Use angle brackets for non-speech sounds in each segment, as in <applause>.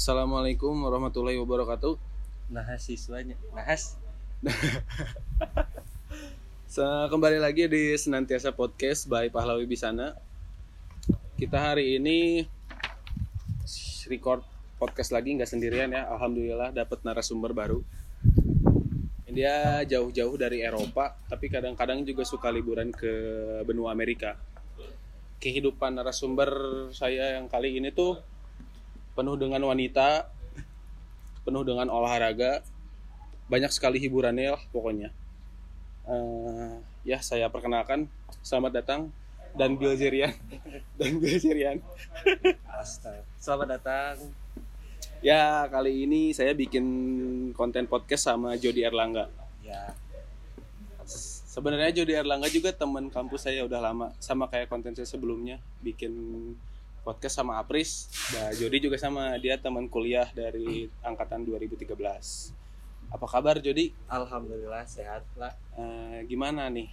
Assalamualaikum warahmatullahi wabarakatuh. Nahas siswanya. Nahas. <laughs> Kembali lagi di Senantiasa Podcast by Pahlawi Bisana. Kita hari ini record podcast lagi nggak sendirian ya. Alhamdulillah dapat narasumber baru. Dia jauh-jauh dari Eropa, tapi kadang-kadang juga suka liburan ke benua Amerika. Kehidupan narasumber saya yang kali ini tuh penuh dengan wanita, penuh dengan olahraga, banyak sekali hiburannya lah pokoknya. Eh, ya saya perkenalkan, selamat datang dan Bill Zerian <laughs> dan Bill Zerian. Astaga. Selamat datang. Ya kali ini saya bikin konten podcast sama Jody Erlangga. Ya. Sebenarnya Jody Erlangga juga teman kampus saya udah lama, sama kayak konten saya sebelumnya bikin podcast sama Apris. Nah, Jody juga sama dia teman kuliah dari angkatan 2013. Apa kabar Jody? Alhamdulillah sehat lah. Eh, gimana nih?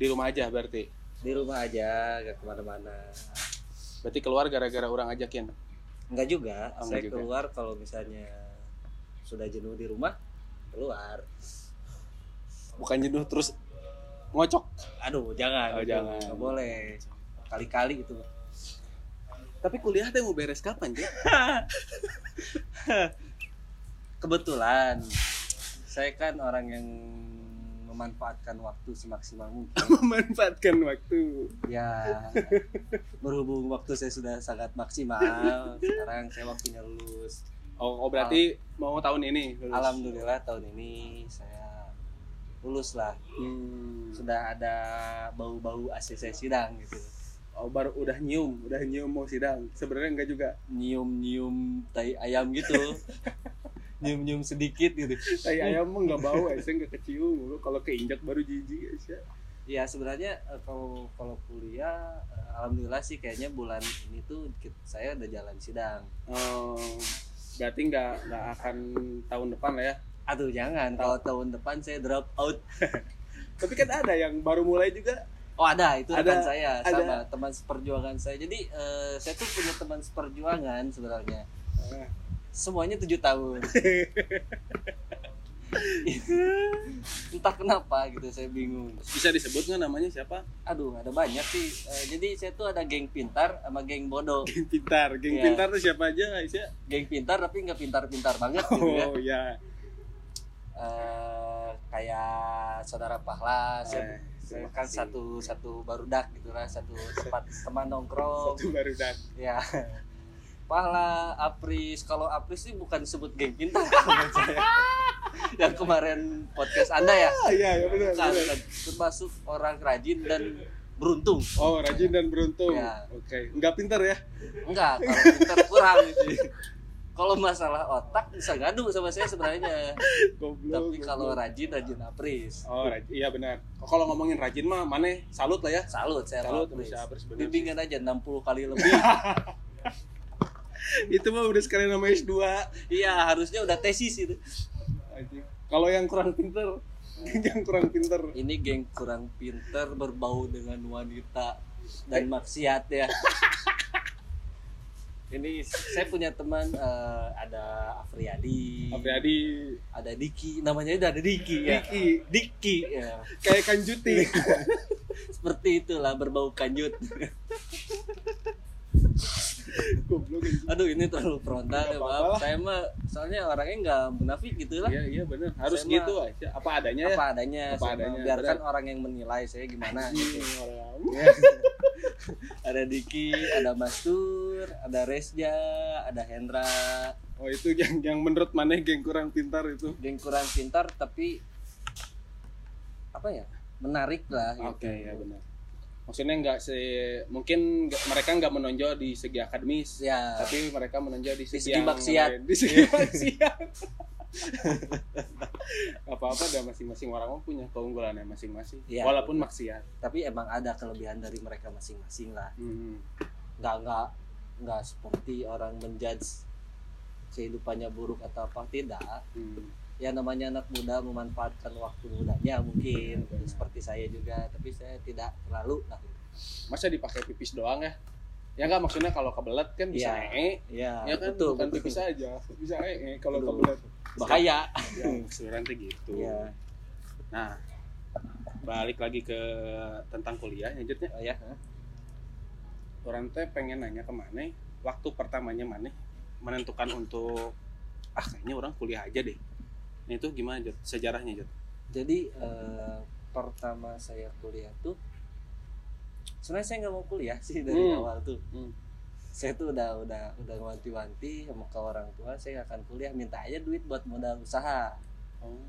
Di rumah aja berarti. Di rumah aja, gak ke mana-mana. Berarti keluar gara-gara orang ajakin. Enggak juga. Oh, saya juga. keluar kalau misalnya sudah jenuh di rumah, keluar. Bukan jenuh terus ngocok. Aduh, jangan. Oh, jangan. Nggak boleh. Kali-kali itu. Tapi kuliah teh mau beres kapan, Jay? <laughs> Kebetulan saya kan orang yang memanfaatkan waktu semaksimal mungkin. <laughs> Memanfaatkan waktu. Ya, berhubung waktu saya sudah sangat maksimal, sekarang saya waktunya lulus. Oh, oh berarti mau tahun ini. lulus. Alhamdulillah tahun ini saya lulus lah. Hmm. Sudah ada bau-bau ACC sidang gitu. Oh, baru udah nyium, udah nyium mau sidang. Sebenarnya enggak juga. Nyium-nyium tai ayam gitu. <laughs> Nyium-nyium sedikit gitu. Tai ayam mah enggak bau, Aisyah enggak kecium. Lu Kalau keinjak baru jijik, Aisyah. Ya sebenarnya eh, kalau kalau kuliah eh, alhamdulillah sih kayaknya bulan ini tuh saya udah jalan sidang. Oh, berarti enggak enggak akan tahun depan lah ya. Aduh jangan, kalau tahun depan saya drop out. <laughs> Tapi kan ada yang baru mulai juga. Oh ada, itu Ada, rekan saya ada. sama teman seperjuangan saya. Jadi eh, saya tuh punya teman seperjuangan sebenarnya. Ah. Semuanya tujuh tahun. <laughs> Entah kenapa gitu saya bingung. Bisa disebut nggak namanya siapa? Aduh ada banyak sih. Eh, jadi saya tuh ada geng pintar sama geng bodoh. Geng pintar. Geng Iya. pintar tuh siapa aja, Aisyah? Geng pintar tapi nggak pintar-pintar banget gitu ya. Oh, ya. Eh, kayak saudara Pahla. Saya, Eh, terima kan kasih. satu satu barudak gitu lah, satu tempat <laughs> teman nongkrong. Satu baru dan. Ya. Pahla, Apris. Kalau Apris sih bukan disebut geng saya. <laughs> Yang kemarin podcast Anda ya. Ah, iya, ya benar. Termasuk orang rajin dan beruntung. Oh, rajin dan beruntung. Ya. Oke, enggak pintar ya? Enggak, kalau pintar kurang gitu. <laughs> Kalau masalah otak bisa ngadu sama saya sebenarnya. <laughs> Goblok. Tapi kalau rajin rajin Apris. Oh, rajin. iya benar. Kalau ngomongin rajin mah mana salut lah ya. Salut saya Salut sama bisa Apris benar. Bimbingan aja 60 kali lebih. <laughs> Itu mah udah sekali nama S2. iya, harusnya udah tesis itu. Kalau yang kurang pintar, <laughs> yang kurang pintar. Ini geng kurang pinter berbau dengan wanita dan maksiat ya. Ini saya punya teman eh, ada Afriadi, Apriyadi, ada Diki, namanya udah ada Diki ya. Diki, Diki ya. kayak Kanjuti. <laughs> Seperti itulah berbau kanjut. <laughs> Aduh ini terlalu frontal ya maaf. Saya mah soalnya orangnya nggak munafik gitu lah. Iya, iya benar. Harus Saya gitu aja. Apa adanya ya. Apa adanya. Apa adanya, Biarkan orang yang menilai saya gimana. Gitu. <laughs> ada Diki, ada Mastur, ada Resja, ada Hendra. Oh, itu yang yang menurut mana geng kurang pintar itu. Geng kurang pintar tapi apa ya? Menarik lah. Oke, gitu. ya benar. Maksudnya nggak se mungkin nggak- mereka nggak menonjol di segi akademis, Ya. tapi mereka menonjol di segi, segi yang maksiat. Di segi maksiat. <laughs> Apa-apa ada masing-masing orang punya keunggulannya masing-masing. Iya, Walaupun betul. maksiat. tapi emang ada kelebihan dari mereka masing-masing lah. Hmm. Nggak nggak nggak seperti orang menjudge kehidupannya buruk atau apa tidak. Hmm. Ya namanya anak muda memanfaatkan waktu mudanya mungkin Benar. seperti saya juga tapi saya tidak terlalu lah Masa dipakai pipis doang ya? ya nggak maksudnya kalau kebelet kan bisa Iya. ee Iya, ya kan betul, bukan betul. pipis aja bisa ee kalau kebelet Bahaya. ya keseluruhan tuh gitu Iya. nah balik lagi ke tentang kuliah lanjutnya Oh, ya. orang teh pengen nanya ke mana waktu pertamanya mana menentukan untuk ah kayaknya orang kuliah aja deh Nah, itu gimana Jod? sejarahnya Jod? Jadi eh, pertama saya kuliah tuh sebenarnya saya nggak mau kuliah sih dari Hmm. awal tuh. Hmm. Saya tuh udah udah udah wanti-wanti sama ke orang tua saya nggak akan kuliah minta aja duit buat modal usaha. Oh,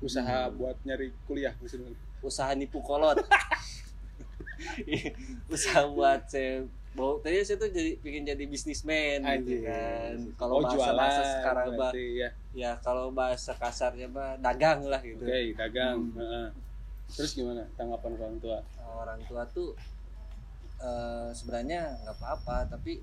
usaha Hmm. buat nyari kuliah maksudnya Usaha nipu kolot. <laughs> usaha buat saya mau tadi saya tuh jadi pengen jadi bisnismen gitu kan. Kalau oh, bahasa jualan bahasa sekarang ya ya kalau bahasa kasarnya mah dagang lah gitu. oke dagang Hmm. Terus gimana tanggapan orang tua orang tua tuh eh, sebenarnya nggak apa-apa tapi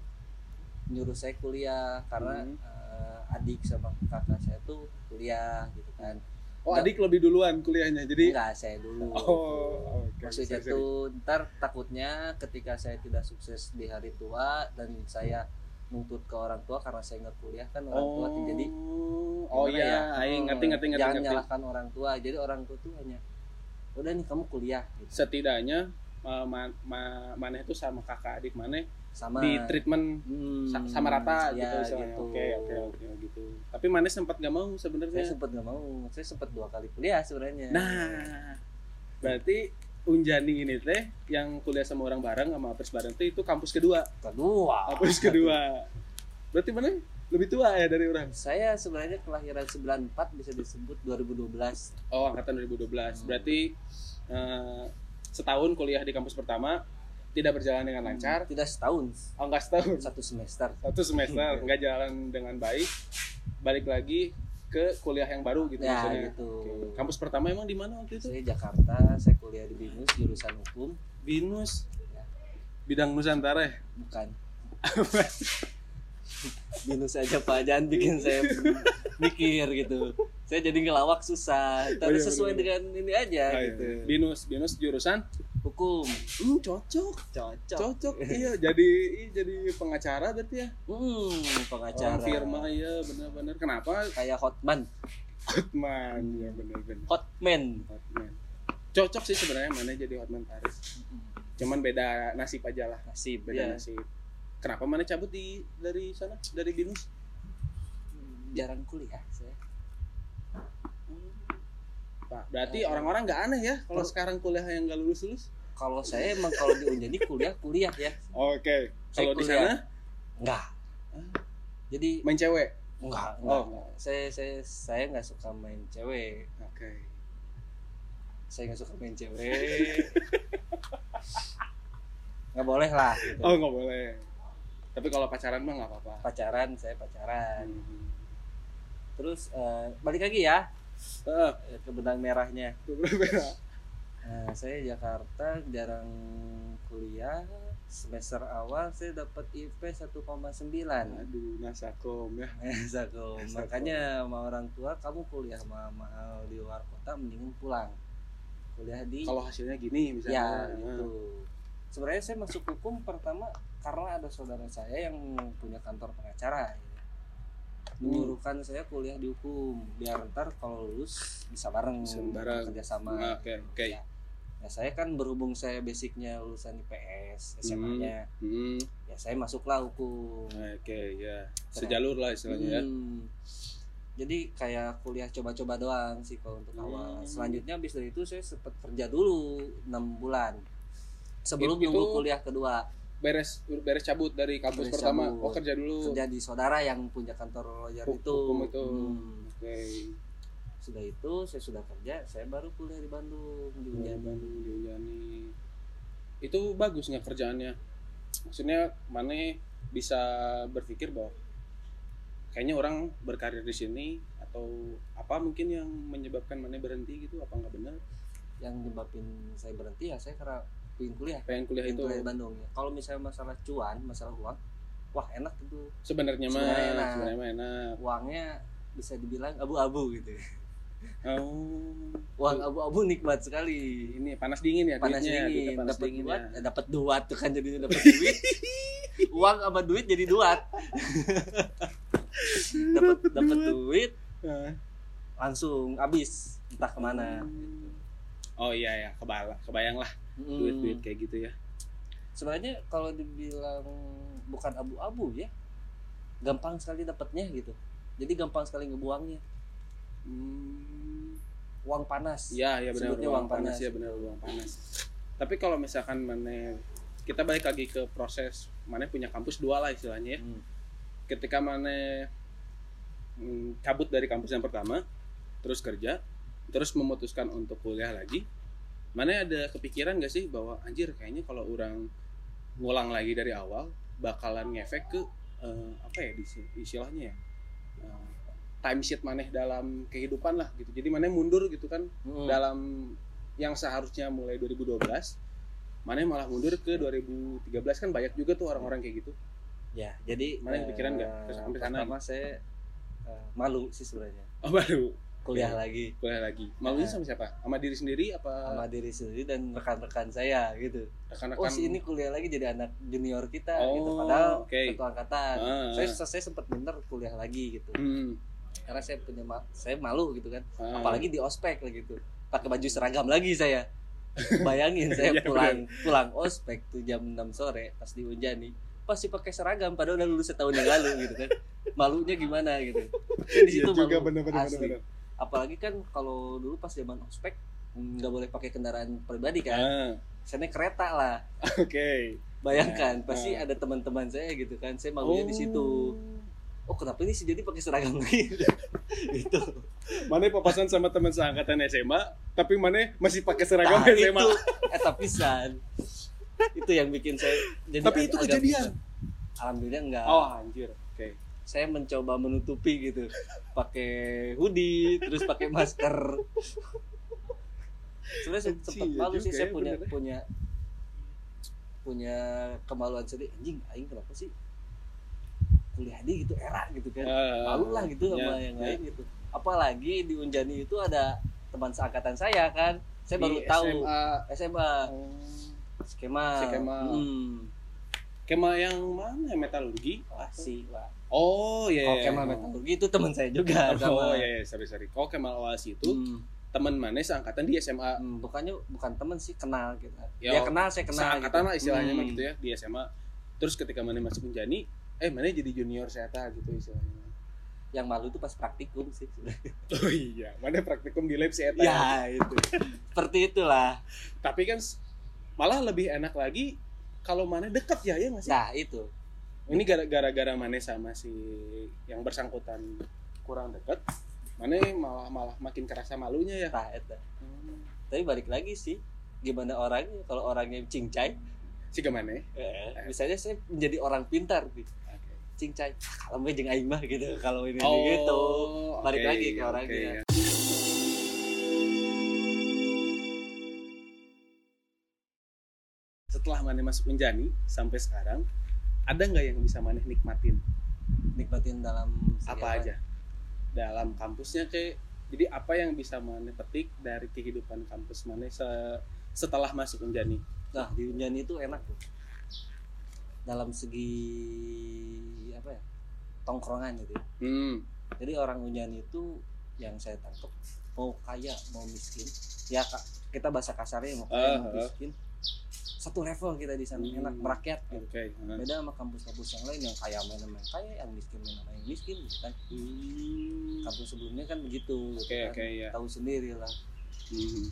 nyuruh saya kuliah karena Hmm. eh, adik sama kakak saya tuh kuliah gitu kan oh Nggak. adik lebih duluan kuliahnya jadi enggak saya dulu oh oke maksudnya sorry, sorry. tuh ntar takutnya ketika saya tidak sukses di hari tua dan saya nuntut ke orang tua karena saya nggak kuliah kan orang tua tuh jadi oh iya ya? aing Hmm, ngerti ngerti ngerti jangan ngerti nyalahkan orang tua jadi orang tua tuh hanya udah nih kamu kuliah gitu setidaknya uh, ma ma maneh itu sama kakak adik maneh sama di treatment Hmm, sa- sama rata gitu ya, istilahnya. gitu. Oke oke oke gitu. Tapi maneh sempat gak mau saya sebenarnya. sempat nggak mau saya sempat dua kali kuliah sebenarnya Nah, berarti Unjani ini teh yang kuliah sama orang bareng sama Apres bareng teh itu kampus kedua. kedua Kampus kedua. Berarti mana lebih tua ya dari orang? saya sebenarnya kelahiran 94 bisa disebut 2012 Oh, angkatan 2012. Berarti eh, setahun kuliah di kampus pertama tidak berjalan dengan lancar. tidak setahun Oh, enggak setahun. satu semester Satu semester <laughs> nggak jalan dengan baik. Balik lagi ke kuliah yang baru gitu Ya, maksudnya. gitu. Oke. Kampus pertama emang di mana waktu itu? saya Jakarta saya kuliah di binus jurusan hukum Binus. Ya. Bidang Nusantara ya? bukan binus aja pak jangan bikin saya mikir gitu saya jadi ngelawak susah Oh, tapi iya, sesuai bener-bener. dengan ini aja Ah, iya. gitu Binus, Binus jurusan hukum hmm, cocok. cocok Cocok. <laughs> iya, jadi jadi pengacara berarti ya. hmm pengacara Orang firma ya benar-benar. Kenapa? kayak hotman Hotman ya benar-benar. hotman Hotman. Cocok sih sebenarnya mana jadi Hotman Paris. Cuman beda nasib aja lah. nasib Beda ya nasib. Kenapa mana cabut di dari sana dari Binus? jarang kuliah saya Pak, berarti Oh. orang-orang nggak aneh ya kalau sekarang kuliah yang nggak lulus lulus? Kalau saya emang kalau di Unjani kuliah kuliah ya Oke. Saya Kalau di sana enggak jadi main cewek. enggak, Oh. enggak, enggak. saya saya saya nggak suka main cewek Oke. saya nggak suka main cewek <laughs> nggak boleh lah gitu. Oh nggak boleh. Tapi kalau pacaran mah nggak apa-apa. pacaran saya pacaran Hmm. terus eh, balik lagi ya eh, ke benang merahnya berbeda. Nah, saya Jakarta jarang kuliah semester awal saya dapat IP 1,9 Aduh, nasakom ya. <laughs> Sakum. makanya sama orang tua kamu kuliah mahal di luar kota mendingan pulang kuliah di Kalau hasilnya gini misalnya. ya gitu sebenarnya saya masuk hukum pertama karena ada saudara saya yang punya kantor pengacara ya. menyuruhkan saya kuliah di hukum biar ntar kalau lulus bisa bareng Bisa bareng. kerja sama Ah, Oke, oke. Ya. Nah, saya kan berhubung saya basicnya lulusan IPS SMA-nya, Hmm, ya saya masuklah hukum. Oke, ya. Sejalur lah istilahnya ya. Hmm. Jadi kayak kuliah coba-coba doang sih kalau untuk awal. Hmm. Selanjutnya habis dari itu saya sempat kerja dulu 6 bulan. Sebelum Itu- nunggu kuliah kedua, Beres beres cabut dari kampus Beres pertama. cabut. Oh, kerja dulu. kerja di saudara yang punya kantor lawyer itu. hukum itu. Hmm. Oke. Sudah itu saya sudah kerja, saya baru kuliah di Bandung di Di Unjani. Bandung, di Unjani. Itu bagus nggak kerjaannya? Maksudnya mana bisa berpikir bahwa kayaknya orang berkarir di sini atau apa mungkin yang menyebabkan mana berhenti gitu apa nggak benar Yang nyebabin saya berhenti ya saya karena pengen kuliah. pengen kuliah Pengen itu kuliah di Bandung ya. Kalau misalnya masalah cuan, masalah uang, wah enak itu. sebenarnya mah Sebenarnya enak. enak Uangnya bisa dibilang abu-abu gitu. <laughs> Oh. uang abu-abu nikmat sekali. Ini panas dingin ya panas duitnya, dingin. panas dapat dingin duit ya. eh, dapat duat tuh kan jadinya dapat duit. <laughs> Uang sama duit jadi duat. Dapat dapat duit. Langsung habis entah ke mana Oh iya ya, kebala, kebayang lah Mm. duit-duit kayak gitu ya. sebenarnya kalau dibilang bukan abu-abu ya gampang sekali dapatnya gitu. Jadi gampang sekali ngebuangnya Hmm. uang panas Iya, ya benar Sebutnya uang uang panas panas. ya benar uang panas. Tapi kalau misalkan mana kita balik lagi ke proses mana punya kampus dua lah istilahnya ya. Hmm. Ketika mana mm, cabut dari kampus yang pertama, terus kerja, terus memutuskan untuk kuliah lagi, mana ada kepikiran gak sih bahwa anjir kayaknya kalau orang ngulang lagi dari awal bakalan ngefek ke eh, apa ya istilahnya ya eh, time sheet maneh dalam kehidupan lah gitu jadi maneh mundur gitu kan Hmm. dalam yang seharusnya mulai 2012 mana malah mundur ke 2013 kan banyak juga tuh orang-orang kayak gitu ya jadi Mana kepikiran nggak? eh, Terus sampai sana pertama saya eh, malu sih sebenarnya oh baru kuliah Oke. lagi kuliah lagi malunya Nah. sama siapa sama diri sendiri apa sama diri sendiri dan rekan-rekan saya gitu rekan-rekan oh si ini kuliah lagi jadi anak junior kita Oh, gitu padahal oke. satu angkatan Ah, saya ah. saya sempat minder kuliah lagi gitu hmm. Karena saya punya ma- saya malu gitu kan. Ah. apalagi di ospek lah gitu. Pakai baju seragam lagi saya. <laughs> Bayangin saya Iya, pulang pulang ospek tuh jam 6 sore pas di Unjani pasti pakai seragam padahal udah lulus setahun yang lalu gitu kan. Malunya gimana gitu. Kan di Iya situ juga malu. bener-bener asli. bener-bener. apalagi kan kalau dulu pas zaman ospek nggak boleh pakai kendaraan pribadi kan. Ah, sana kereta lah. <laughs> Oke. Bayangkan Nah, pasti ah. ada teman-teman saya gitu kan. Saya malunya di situ oh kenapa ini si jadi pakai seragam <laughs> lagi itu mana papasan sama teman seangkatan SMA tapi mana masih pakai seragam Nah, SMA itu. Eta pisan itu yang bikin saya jadi tapi itu agak kejadian. pisan. alhamdulillah enggak. Oh anjir. Oke. Saya mencoba menutupi gitu. Pakai hoodie terus pakai masker. Sebenarnya se- Anjing, sempet ya malu sih saya ya, punya ya. punya punya kemaluan sendiri. Anjing aing kenapa sih kuliah di gitu era gitu kan. Ah, malu lah gitu sama ya, yang ya. lain gitu. Apalagi di Unjani itu ada teman seangkatan saya kan. Saya baru Di tahu SMA. SMA Oh. skema. Skema. hmm. Kema yang mana? Metalurgi? Wah oh iya kalau iya. Kemal metalurgi itu teman saya juga oh sama. iya, iya. Sorry sorry. Kok Kemal Oasi itu Hmm, teman mana seangkatan di SMA hmm, bukannya bukan teman sih kenal kita Ya, ya, kenal saya kenal seangkatan lah istilahnya mah Hmm. gitu ya di SMA terus ketika mana masuk Unjani eh mana jadi junior saya gitu istilahnya. Yang malu itu pas praktikum sih. <laughs> Oh iya mana praktikum di lab si Eta ya itu. Seperti itulah. Tapi kan malah lebih enak lagi kalau mana deket ya ya nggak sih? Nah itu. Ini gara- gara-gara mana sama si yang bersangkutan kurang deket mana malah malah makin kerasa malunya ya. Tah eta Hmm. tapi balik lagi sih gimana orangnya? Kalau orangnya cincai si ke mana? eh, misalnya saya menjadi orang pintar nih Cincai "Ah, <laughs> kalau gue jeung aing mah gitu kalau ini Oh, gitu Balik oke, lagi ke orangnya. ya. Setelah Maneh masuk Unjani sampai sekarang, ada nggak yang bisa Maneh nikmatin? nikmatin dalam segi Apa aja? Dalam kampusnya kayak jadi apa yang bisa Maneh petik dari kehidupan kampus Maneh se- setelah masuk Unjani? nah di Unjani itu enak tuh dalam segi tongkrongan gitu ya. Hmm. jadi orang Unjani itu yang saya tangkap mau kaya mau miskin ya kita bahasa kasarnya mau Ah, kaya mau ah. miskin satu level kita di sana Hmm. enak merakyat gitu Oke. nah. beda sama kampus-kampus yang lain yang kaya main main kaya yang miskin main main miskin gitu kan Hmm. kampus sebelumnya kan begitu gitu Oke kan. oke ya. tahu sendiri lah Hmm.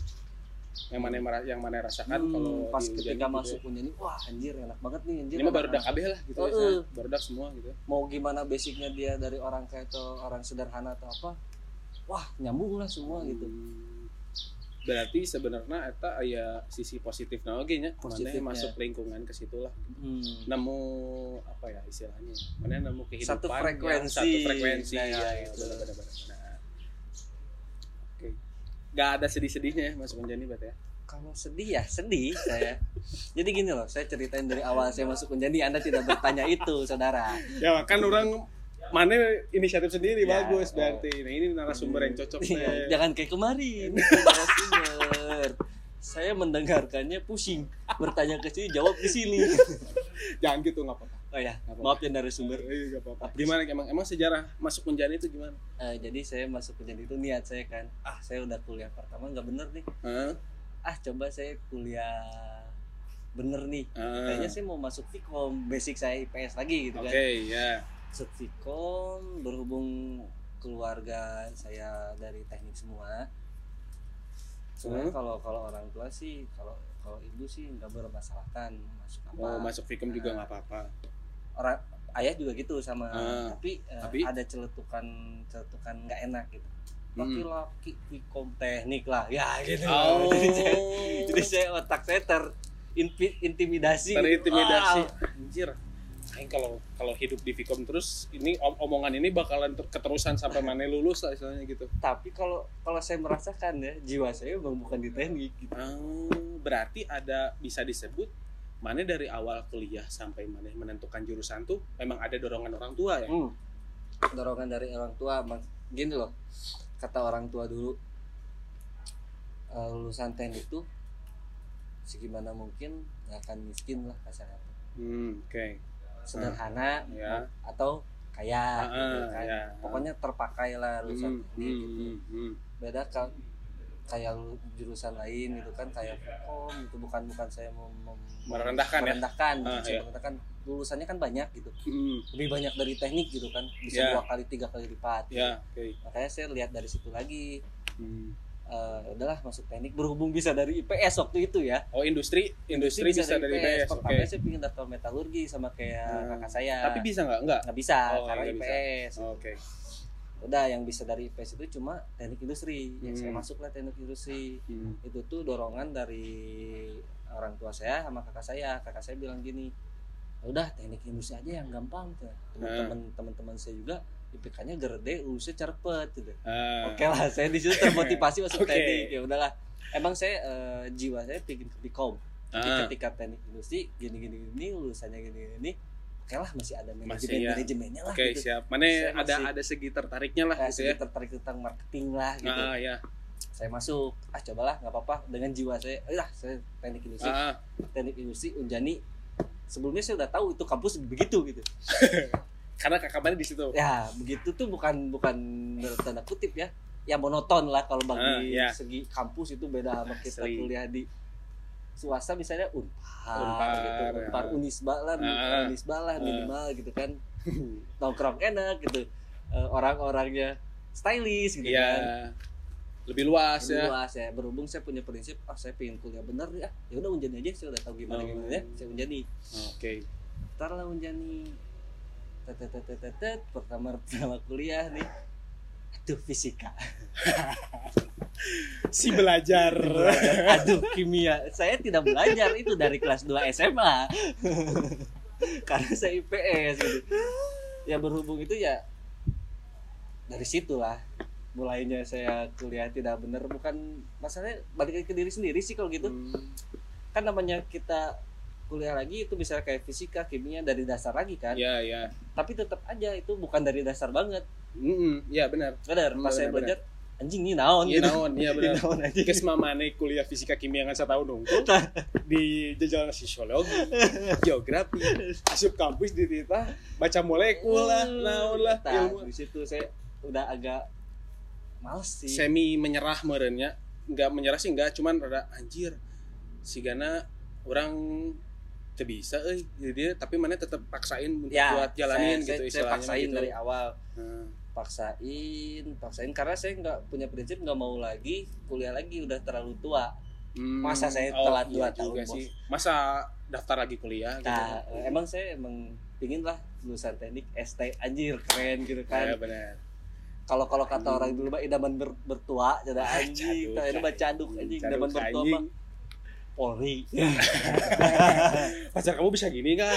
Yang mana yang mana rasakan Hmm, kalau pas ketika gitu ya. masuk Unjani wah anjir enak banget nih anjir Ini mah baru dak kabeh lah gitu ya. Heeh. Baru dak semua gitu. mau gimana basicnya dia dari orang kayak atau orang sederhana atau apa wah nyambung lah semua gitu Hmm. Berarti sebenarnya eta aya sisi positif nah oge nya. Mana masuk lingkungan ke situ lah. hmm. Nemu apa ya istilahnya? Mana nemu kehidupan Satu frekuensi. satu frekuensi Nah, ya, gitu. benar benar benar. benar. Oke. Gak ada sedih-sedihnya ya masuk Unjani berarti ya. kalau sedih ya sedih saya. Jadi gini loh saya ceritain dari awal saya masuk Unjani anda tidak bertanya itu saudara. Ya kan orang mana inisiatif sendiri Ya, bagus oh. berarti. Nah ini narasumber yang cocok Iya, nih jangan kayak kemarin. <laughs> Narasumber. saya mendengarkannya pusing. Bertanya ke sini jawab ke sini. Jangan gitu nggak apa-apa oh ya Apa-apa. maaf ya narasumber Iya, nggak apa-apa. Gimana emang emang sejarah masuk menjadi itu gimana? Eh, jadi saya masuk ke itu niat saya kan. Ah saya udah kuliah pertama nggak bener nih. Hah? ah coba saya kuliah bener nih. Ah. kayaknya saya mau masuk Vkom basic saya IPS lagi gitu oke kan ya masuk Vkom berhubung keluarga saya dari teknik semua. Sebenarnya Hmm. kalau kalau orang tua sih kalau kalau ibu sih nggak bermasalahkan masuk apa. Mau masuk Fikum juga nggak apa-apa orang ayah juga gitu sama Ah, tapi, tapi? ada celetukan celetukan nggak enak gitu. Hmm. laki-laki Vkom teknik lah ya gitu. Oh. <laughs> Jadi, saya, jadi saya otak saya ter inpi- intimidasi. Terintimidasi. Wah. anjir. Aing kalau kalau hidup di Fikom terus ini om- omongan ini bakalan ter- keterusan sampai <laughs> mana lulus lah istilahnya gitu. Tapi kalau kalau saya merasakan ya jiwa saya bukan di teknik gitu. Oh, berarti ada bisa disebut mana dari awal kuliah sampai mana menentukan jurusan tuh memang ada dorongan orang tua ya Hmm. dorongan dari orang tua gini loh kata orang tua dulu eh, lulusan teknik tuh segimana mungkin nggak akan miskin lah kasarnya Hmm, oke sederhana Ya. atau kaya Ah, gitu kan ya. pokoknya terpakai lah lulusan Hmm, teknik hmm, gitu hmm, hmm. beda ka- kayak jurusan lain gitu kan kayak Vkom itu bukan bukan saya mau mem- Merendahkan ya? merendahkan Ah, saya iya. merendahkan. Lulusannya kan banyak gitu. Hmm, lebih banyak dari teknik gitu kan. Bisa Ya. dua kali tiga kali lipat. Gitu. ya oke. Makanya saya lihat dari situ lagi. Hmm. Eh, udahlah masuk teknik. Berhubung bisa dari IPS waktu itu ya. Oh industri? Industri bisa, dari IPS oke pertama saya pengen daftar metalurgi sama kayak Hmm. kakak saya. Tapi bisa nggak? Nggak. Nggak bisa Oh, karena bisa. IPS oke udah yang bisa dari IPS itu cuma teknik industri. Yang saya Hmm. masuk lah teknik industri. Hmm. itu tuh dorongan dari orang tua saya sama kakak saya. Kakak saya bilang gini "Ya udah teknik industri aja yang gampang. Tuh teman-teman teman-teman saya juga IPK-nya gede lulusnya cepet gitu. Ah, oke lah saya di situ termotivasi masuk Oke. teknik ya udahlah. Emang saya eh, jiwa saya pingin ke ah, ketika teknik industri gini gini gini lulusannya gini oke lah masih ada manajemen ya. manajemennya lah oke gitu. siap. Mana Saya ada masih- ada segi tertariknya lah Nah, gitu saya ya tertarik tentang marketing lah gitu. Ah ya saya masuk. Ah cobalah nggak apa-apa. Dengan jiwa saya lah saya teknik industri. Ah, teknik industri Unjani sebelumnya saya udah tahu itu kampus begitu gitu. <laughs> Karena kakak di situ? Ya begitu tuh bukan bukan dalam tanda kutip ya. Ya monoton lah kalau bagi Ah, ya. segi kampus itu beda sama kita Asli. kuliah di swasta misalnya unpar, Unpar, gitu unpar ya. unisba lah Ah, unisba lah ah. minimal gitu kan. <laughs> Nongkrong enak gitu. Eh, orang-orangnya stylish gitu Iya. kan. Lebih luas ya. luas ya. Berhubung saya punya prinsip ah saya pengen kuliah bener ya. Ya udah unjani aja saya udah tahu gimana Oh. gimana ya. Saya unjani. Oke. Ntar lah unjani. Tet tet tet tet, tet, tet. pertama pertama kuliah nih aduh fisika. <laughs> Si belajar. Aduh kimia. Saya tidak belajar itu dari kelas 2 SMA <laughs> karena saya IPS gitu ya berhubung itu ya dari situlah mulainya saya kuliah tidak benar. Bukan masalahnya balik ke diri sendiri sih kalau gitu. Hmm, kan namanya kita kuliah lagi itu bisa kayak fisika kimia dari dasar lagi kan. Ya ya tapi tetap aja itu bukan dari dasar banget Mm-mm, ya benar. Benar pas saya belajar anjing ini naon iya gitu. naon iya <laughs> benar. naon anjing. Kes mamane kuliah fisika kimia ngan saya tahu dong di jajaran sosiologi geografi asup kampus di tita baca molekul lah naon lah ilmu. di situ saya udah agak males sih. Semi menyerah merenya nggak menyerah sih nggak cuman rada anjir si gana orang bisa euy jadi dia tapi mana tetap paksain untuk ya buat jalanin saya, gitu saya, saya paksain gitu. dari awal. Nah, paksain paksain. Karena saya nggak punya prinsip nggak mau lagi kuliah lagi udah terlalu tua. Hmm, Masa saya oh, telat iya dua juga tahun, sih. masa daftar lagi kuliah gitu? Nah emang saya emang pingin lah lulusan teknik ST anjir keren gitu kan. ya benar. Kalau kalau kata orang dulu mah idaman ber, bertua jadi <laughs> anjing kita ini caduk anjing idaman bertua mah Polri. <laughs> Pacar kamu bisa gini kan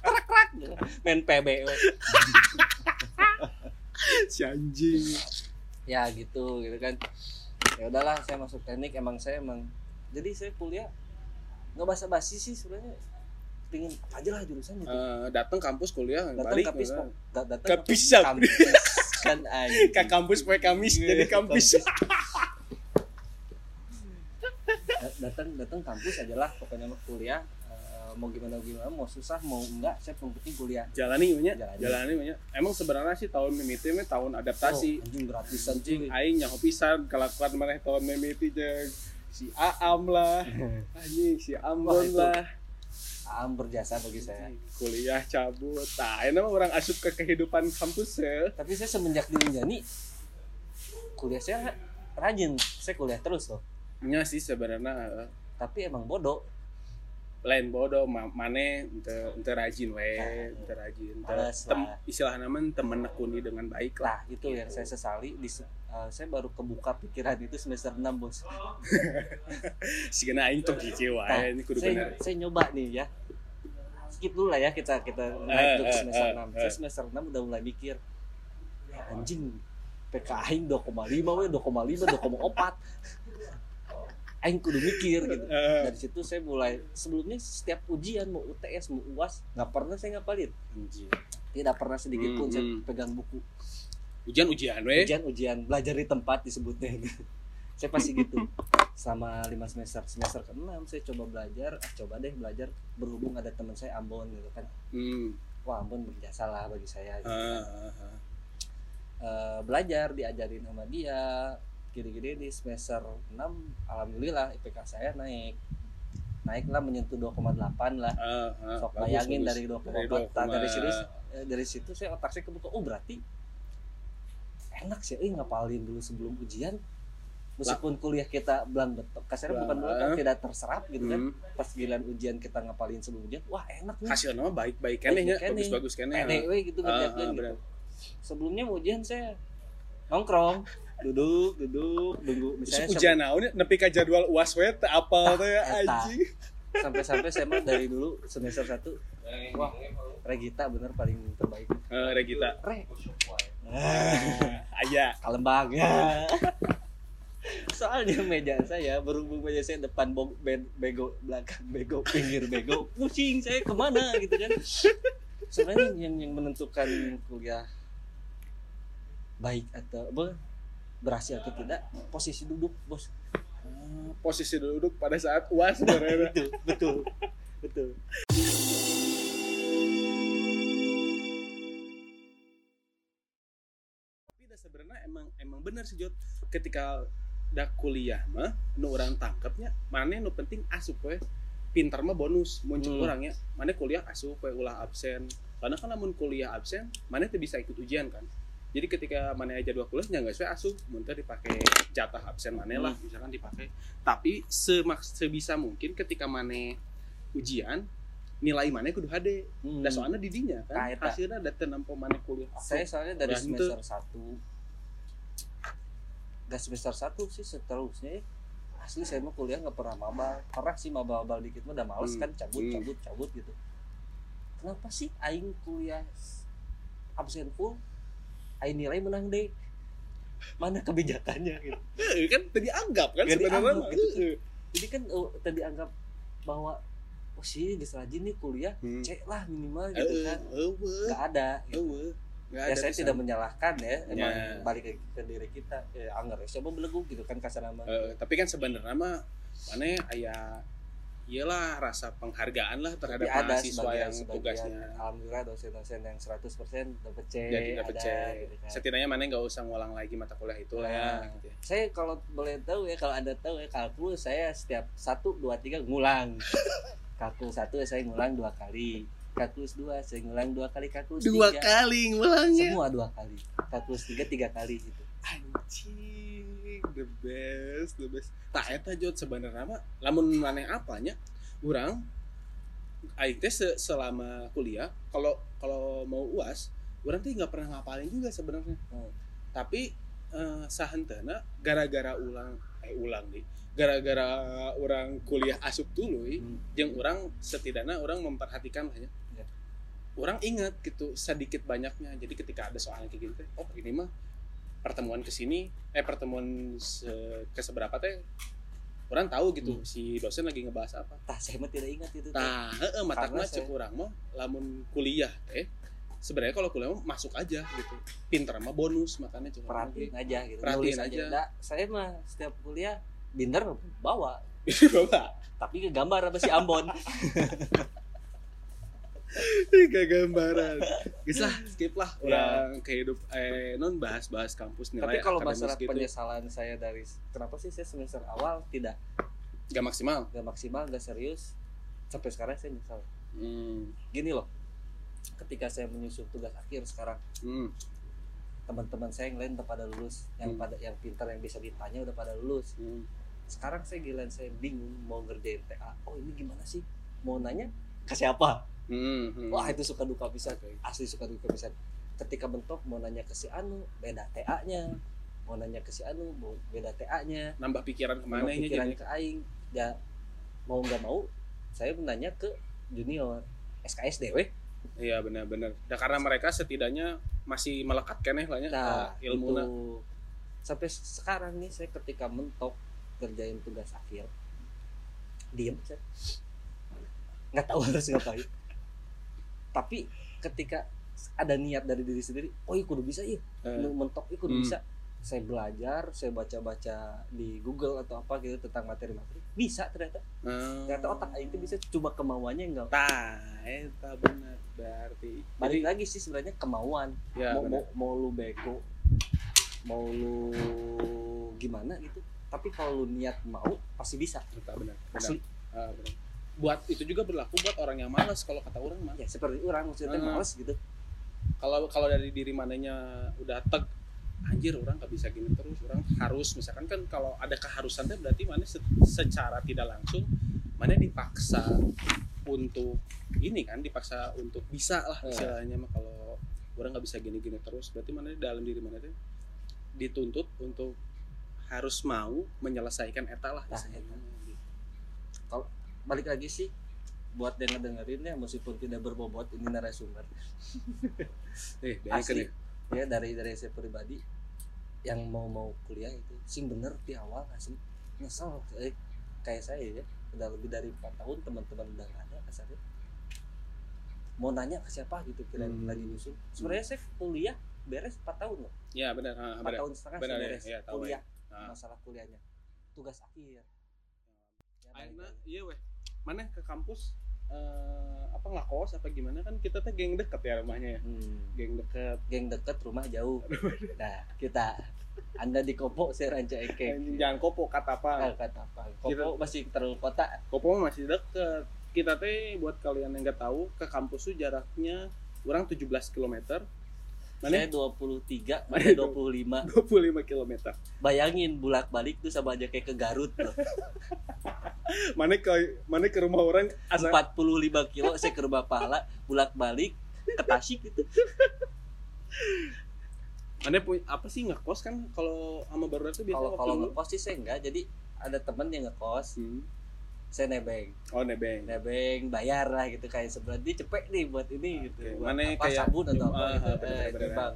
krak krak main PB we. <laughs> <laughs> si anjing. Ya gitu gitu kan. Ya udahlah saya masuk teknik emang saya emang jadi saya kuliah nggak basa basi sih sebenarnya. Pingin apa aja lah jurusan gitu. Eh, datang kampus kuliah datang balik kapis gitu. da- datang kampus. Kan <laughs> anjing. Ke kampus pakai kamis jadi kampus. <laughs> Da- datang datang kampus aja lah pokoknya mah kuliah mau gimana gimana mau susah mau enggak saya yang penting kuliah. Jalani nya Jalani. jalani nya emang sebenarnya sih tahun mimiti mah tahun adaptasi. Oh, anjing gratisan anjing aing nyaho pisan kelakuan maneh tahun mimiti jeung si Aam lah. <laughs> Anjing si Ambon lah. Am berjasa bagi saya. Kuliah cabut. Nah ini mah orang asup ke kehidupan kampus ya tapi saya semenjak di Unjani kuliah saya rajin. Saya kuliah terus loh. Nya sih sebenarnya tapi emang bodoh lain bodoh ma- mane ente ente rajin we Nah, ente rajin tem, istilah nama temen nekuni dengan baik lah. Lah itu yang saya sesali di eh, saya baru kebuka pikiran itu semester 6 bos. <laughs> Si kena aing hiji Nah, wae ini kudu saya, bener. saya nyoba nih ya. Skip dulu lah ya kita kita Eh, naik ke eh, semester eh, 6 eh. saya semester 6 udah mulai mikir "Ya, anjing PK aing 2,5 we 2,5 2,4 aing kudu mikir gitu. <laughs> Dari situ saya mulai sebelumnya setiap ujian mau UTS mau UAS nggak pernah saya ngapalin. Tidak pernah sedikit pun Hmm, saya pegang buku. Ujian ujian we ujian-ujian belajar di tempat disebutnya <laughs> saya pasti gitu. Selama lima semester semester ke enam saya coba belajar. Ah coba deh belajar. Berhubung ada teman saya Ambon gitu kan. Hmm. wah Ambon berjasa lah bagi saya gitu. Eh, belajar diajarin sama dia gini-gini di semester 6 alhamdulillah IPK saya naik. Naiklah menyentuh 2,8 lah. Ah, ah, sok bagus, bayangin bagus. dari 2,4 Nah, dari situ eh, dari situ saya otak saya kebuka oh berarti enak sih eh ngapalin dulu sebelum ujian. Meskipun kuliah kita belang betok kasarnya bukan belang kan tidak terserap gitu kan. Hmm. pas giliran ujian kita ngapalin sebelum ujian wah enak nih. Hasilnya baik baik kan ya bagus bagus kan we gitu Ah, ngerjakeun ah, gitu. sebelumnya ujian saya nongkrong duduk duduk tunggu misalnya ujian naon nepi ka jadwal uas we apal teh ya Eta. anjing. Sampai-sampai saya mah dari dulu semester 1 wah Regita bener paling terbaik. Eh, Regita. Re. <laughs> Aya Kalembang ya. Soalnya meja saya berhubung meja saya depan bo- be- bego belakang bego pinggir bego pusing saya ke mana gitu kan. Sebenarnya yang yang menentukan kuliah baik atau apa, berhasil atau tidak posisi duduk bos. Ah, posisi duduk pada saat uas sebenarnya <laughs> betul betul betul. tapi sebenarnya emang emang bener sih Jod ketika dah kuliah mah nu orang tangkapnya mana nu penting asup we pintar mah bonus muncul Hmm. orangnya mana kuliah asup we ulah absen karena kan namun kuliah absen mana tuh bisa ikut ujian kan jadi ketika mana jadwal kuliah ya nggak sesuai asup muntah dipakai jatah absen mana lah misalkan dipakai tapi semak sebisa mungkin ketika mana ujian nilai mana kudu HD Hmm. dan soalnya didinya kan eta. hasilnya ada tenampo mana kuliah saya soalnya dari Udah semester 1 dari semester 1 sih seterusnya asli saya mau kuliah nggak pernah mabal pernah sih mabal-mabal dikit mah udah males Hmm. kan cabut Hmm. cabut cabut gitu kenapa sih aing kuliah absen full aing nilai menang deh mana kebijakannya gitu Eh, kan tadi anggap kan sebenarnya gitu. Eh, jadi kan oh, tadi anggap bahwa oh sih geus rajin nih kuliah Hmm. cek lah minimal gitu eh, kan nggak ada gitu. Nggak ya ada saya pisan. tidak menyalahkan ya emang Ya. balik ke, ke diri kita ya anggar ya coba belegu gitu kan kasar nama Eh, tapi kan sebenarnya mah mana aya iyalah rasa penghargaan lah terhadap Tapi ada mahasiswa sebagian- yang sebagian, tugasnya alhamdulillah dosen-dosen yang 100% dapat C jadi dapat C. gitu kan. Setidaknya mana nggak usah ngulang lagi mata kuliah itu lah ya. Nah. gitu ya. saya kalau boleh tahu ya kalau ada tahu ya kalkulus saya setiap satu dua tiga ngulang <laughs> kalkulus satu saya ngulang dua kali kalkulus dua saya ngulang dua kali kalkulus Dua tiga kali ngulangnya. semua dua kali kalkulus tiga tiga kali gitu Anjing, the best, the best. Tak eta jod sebenarnya mah lamun maneh apanya urang aing teh se- selama kuliah kalau kalau mau UAS urang teh nggak pernah ngapalin juga sebenarnya. Hmm. Tapi eh, sahentena gara-gara ulang eh ulang nih. Gara-gara orang kuliah asup dulu Hmm. yang orang setidaknya orang memperhatikan lah ya. Ya. Orang ingat gitu sedikit banyaknya. Jadi ketika ada soalnya kayak gitu, oh ini mah pertemuan ke sini, eh pertemuan se, ke seberapa teh orang tahu gitu Hmm. si dosen lagi ngebahas apa tah saya mah tidak ingat itu teh. Nah, heeh matak Karena mah cek saya- urang mah lamun kuliah eh sebenarnya kalau kuliah mah masuk aja gitu. Pinter mah bonus makanya urang perhatiin aja gitu Perhatiin aja aja. Saya mah setiap kuliah binder bawa <laughs> Bawa tapi ke gambar apa si Ambon <laughs> gak gambaran. Geus lah, skip lah Ya. orang kehidup eh non bahas-bahas kampus nilai tapi kalau masalah gitu. penyesalan saya dari kenapa sih saya semester awal tidak Gak maksimal. gak maksimal gak serius sampai sekarang saya nyesal Hmm. gini loh ketika saya menyusun tugas akhir sekarang Hmm. teman-teman saya yang lain udah pada lulus yang Hmm. pada yang pintar yang bisa ditanya udah pada lulus Hmm. sekarang saya gila saya bingung mau ngerjain TA oh ini gimana sih mau nanya ke siapa Hmm. Hmm. wah itu suka duka bisa asli suka duka bisa ketika bentuk mau nanya ke si Anu beda TA nya. Mau nanya ke si Anu beda TA nya. Nambah pikiran ke mana ini pikiran jadi ke Aing. Ya mau nggak mau saya menanya ke junior SKSD weh. Iya benar-benar. Nah, karena mereka setidaknya masih melekat kan ya lah nah eh, itu. Sampai sekarang nih saya ketika mentok kerjain tugas akhir diem saya nggak tahu harus ngapain tapi ketika ada niat dari diri sendiri oh iya kudu bisa iya. Eh, mentok iya kudu Hmm. bisa. Saya belajar saya baca-baca di Google atau apa gitu tentang materi-materi bisa ternyata. Eh, ternyata otak itu bisa cuma kemauannya enggak. Tah eta benar berarti. Balik lagi sih sebenarnya kemauan. Ya mau, mau mau lu bego mau lu gimana gitu. Tapi kalau lu niat mau pasti bisa. Benar benar asli. Ah, benar. Buat itu juga berlaku buat orang yang malas kalau kata orang mah ya seperti orang maksudnya Hmm. males gitu kalau kalau dari diri mananya udah teg anjir orang nggak bisa gini terus orang harus misalkan kan kalau ada keharusan teh berarti mana se- secara tidak langsung mana dipaksa untuk ini kan dipaksa untuk bisa lah Ya. istilahnya mah kalau orang nggak bisa gini-gini terus berarti mana di dalam diri mana tuh dituntut untuk harus mau menyelesaikan eta lah Nah, istilahnya. Balik lagi sih buat denger dengerin ya meskipun tidak berbobot ini narasumber. <laughs> Eh asli asli. ya. Dari dari saya pribadi yang mau mau kuliah itu sing bener di awal asli nyesel eh, kayak saya ya udah lebih dari empat tahun teman-teman udah nggak ada kasarnya mau nanya ke siapa gitu kira Hmm. lagi nyusun sebenarnya saya kuliah beres 4 tahun loh. Ya benar. 4 benar. tahun setengah Benar, ya, beres ya, tahu kuliah Ah. masalah kuliahnya. Tugas akhir. Ya, Akhirnya iya weh. Mana ke kampus eh apa nggak kos apa gimana kan kita teh geng deket ya rumahnya ya. Hmm, Geng deket. geng deket rumah jauh nah kita anda di Kopo saya ranca ekek Jangan kopo kata apa. Ah, kata apa Kopo masih terlalu kota Kopo masih deket. Kita teh buat kalian yang nggak tahu ke kampus tuh jaraknya kurang 17 km. Saya <laughs> Mana 23 Mana mana 25 25 km. bayangin bolak balik tuh sama aja kayak ke Garut loh. <laughs> Mana ke mana ke rumah orang? Asa 45 kilo saya ke rumah pahala bolak balik ke Tasik gitu. Mana punya apa sih ngekos kan? Kalau sama baru itu biasa kalau kalau ngekos sih saya enggak jadi ada temen yang ngekos. Hmm. Saya nebeng. Oh nebeng. nebeng bayar lah gitu kayak sebelah. Dia cepet nih buat ini gitu. Buat mana apa kayak- sabun atau apa Ah, gitu. bener, eh, bener, timbang.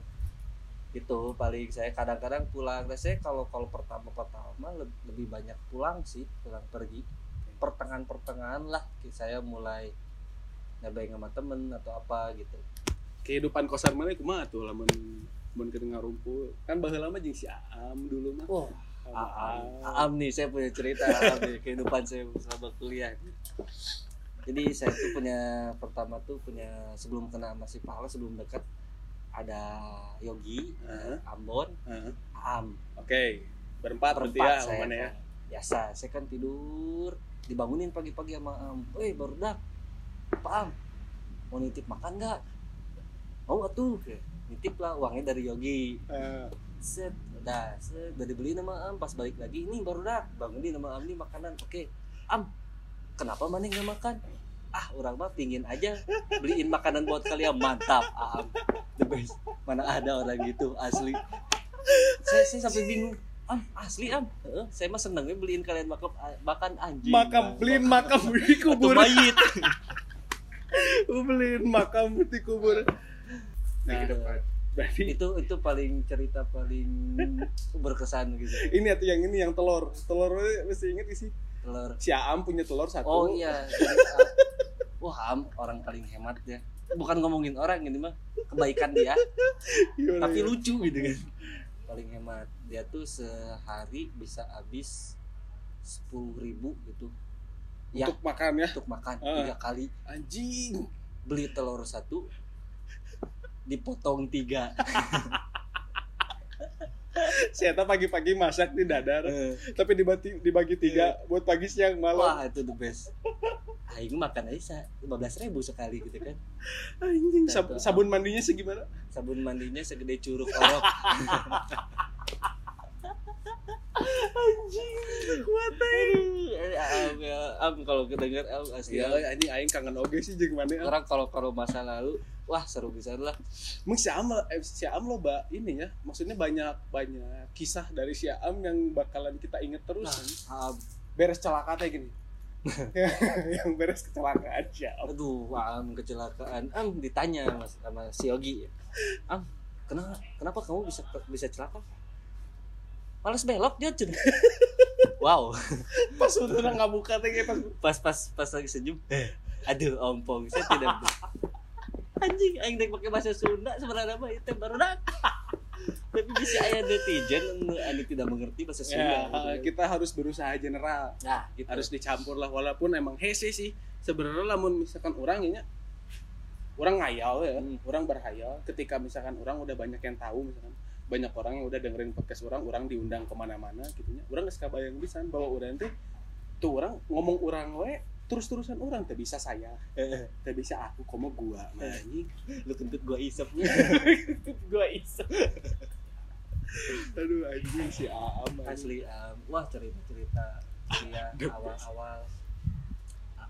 itu paling saya kadang-kadang pulang. Nah, saya kalau kalau pertama pertama le- lebih banyak pulang sih pulang pergi. Pertengahan pertengahan lah saya mulai nebeng sama temen atau apa gitu. Kehidupan kosan mana kumaha tuh lamun mun keur ngarumpul. Kan baheula mah jeung si Aam dulu mah. Wah, Aam, Aam. Aam nih saya punya cerita Aam nih, kehidupan saya selama kuliah. Jadi saya tuh punya pertama tuh punya sebelum kena masih pahala sebelum dekat ada Yogi, Heeh. Ambon, Heeh. Aam. Oke, berempat berarti Berempat ya saya ya? kan. Biasa, saya kan tidur dibangunin pagi-pagi sama Am. Weh, baru dak. Apa Am? Mau nitip makan nggak? Mau nggak tuh? Kayak, Nitip lah uangnya dari Yogi. Eh, set udah set. Udah dibeli nama am pas balik lagi ini baru dah bangunin nama am ini makanan. Oke am kenapa mana nggak makan? Ah orang mah pingin aja beliin makanan buat kalian. Mantap am. The best. Mana ada orang gitu asli. Saya, saya sampai bingung. Am asli am? Heeh, saya mah senengnya beliin kalian makan makan anjing. Makam beliin makam di Atau kubur. mayit. <laughs> Beliin makam di kubur. Nah, Gitu. Berarti itu itu paling cerita paling berkesan gitu. Ini atau yang ini yang telur. Telur masih inget gak sih? Telur. Si Aam punya telur satu. Oh iya. Ah, wah Am, orang paling hemat ya bukan ngomongin orang ini mah kebaikan dia. Gimana, tapi gimana? lucu gitu kan. Paling hemat. Dia tuh sehari bisa habis sepuluh ribu gitu. Ya. Untuk makan ya? Untuk makan Ah. tiga kali. Anjing. Beli telur satu dipotong tiga. <laughs> Siapa pagi-pagi masak di dadar Eh, tapi dibagi dibagi tiga buat pagi siang malam. Wah itu the best. Aing makan aja lima belas ribu sekali gitu kan. Anjing sab- sabun mandinya segimana? Sabun mandinya segede curug orok. Anjing kuat Eh, am, am kalau kedenger am asli ya anjing aing kangen oge sih jeung mana orang kalau kalau masa lalu wah seru bisa lah Emang si Am, eh, si Am lo ba, ini ya, maksudnya banyak banyak kisah dari si Am yang bakalan kita inget terus. kan. am, Beres celaka teh gini. <laughs> yang beres kecelakaan si Am. aduh am kecelakaan am ditanya mas sama si Yogi am kenapa kenapa kamu bisa bisa celaka Males belok dia cun <laughs> wow Pas udah nggak buka teh kayak pas pas pas pas lagi senyum aduh ompong saya tidak <laughs> anjing aing dek pakai bahasa Sunda sebenarnya mah itu baru <laughs> tapi bisa aya netizen anu tidak mengerti bahasa Sunda ya, gitu kita harus berusaha general. nah gitu Harus dicampur lah walaupun emang hese sih. Sebenarnya lamun misalkan orang ini orang ngayal ya, Hmm. orang berhayal ketika misalkan orang udah banyak yang tahu misalkan banyak orang yang udah dengerin podcast orang, orang diundang ke mana-mana gitunya. Orang nggak bayang bisa bahwa orang tuh tuh orang ngomong orang we terus-terusan orang tak bisa saya, tak bisa aku, komo gua, nah, anjing. lu kentut gua isep. <laughs> Gua iseng. Aduh anjing si Aam. asli am wah cerita cerita dia <laughs> awal-awal.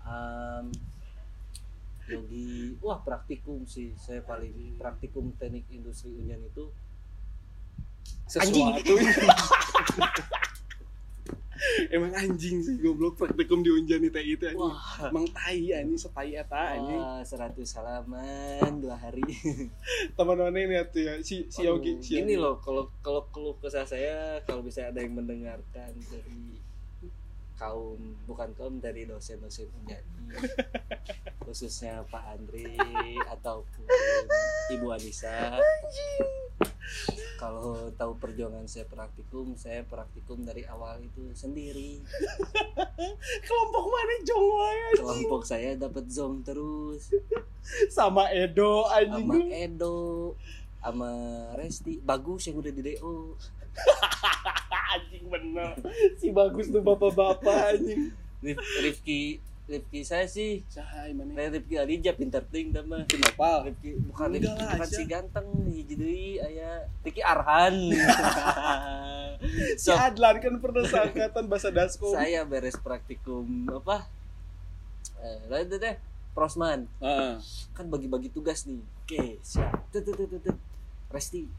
Am Yogi. Wah praktikum sih. Saya paling praktikum teknik industri unyan itu sesuatu <laughs> emang anjing sih goblok. Praktikum di Unjani teh itu anjing. Wah. Emang tai anjing setai eta anjing. seratus halaman dua hari. <laughs> teman-teman ini tuh ya si si Yogi si Ini loh, kalau kalau keluh kesah saya, kalau bisa ada yang mendengarkan dari kaum bukan kaum dari dosen-dosen penyanyi <laughs> khususnya Pak Andri ataupun Ibu Anissa. Kalau tahu perjuangan saya praktikum saya praktikum dari awal itu sendiri. <laughs> Kelompok mana jong kelompok saya dapat zong terus. Sama Edo anjing. Sama Edo sama Resti. Bagus yang udah di DO <laughs> bener si bagus tuh bapak-bapak anjing. Rif- Rifki Rifki saya sih. Cahai mana? Lain Rifki Alija pintar ting mah. Kenapa Rifki bukan Rifki bukan si ganteng hiji deui aya Rifki Arhan. <laughs> Si so Adlan kan pernah seangkatan bahasa Dasko. saya beres praktikum apa? Eh lain teh teh prosman. Heeh. kan bagi-bagi tugas nih. Oke siap. Resti.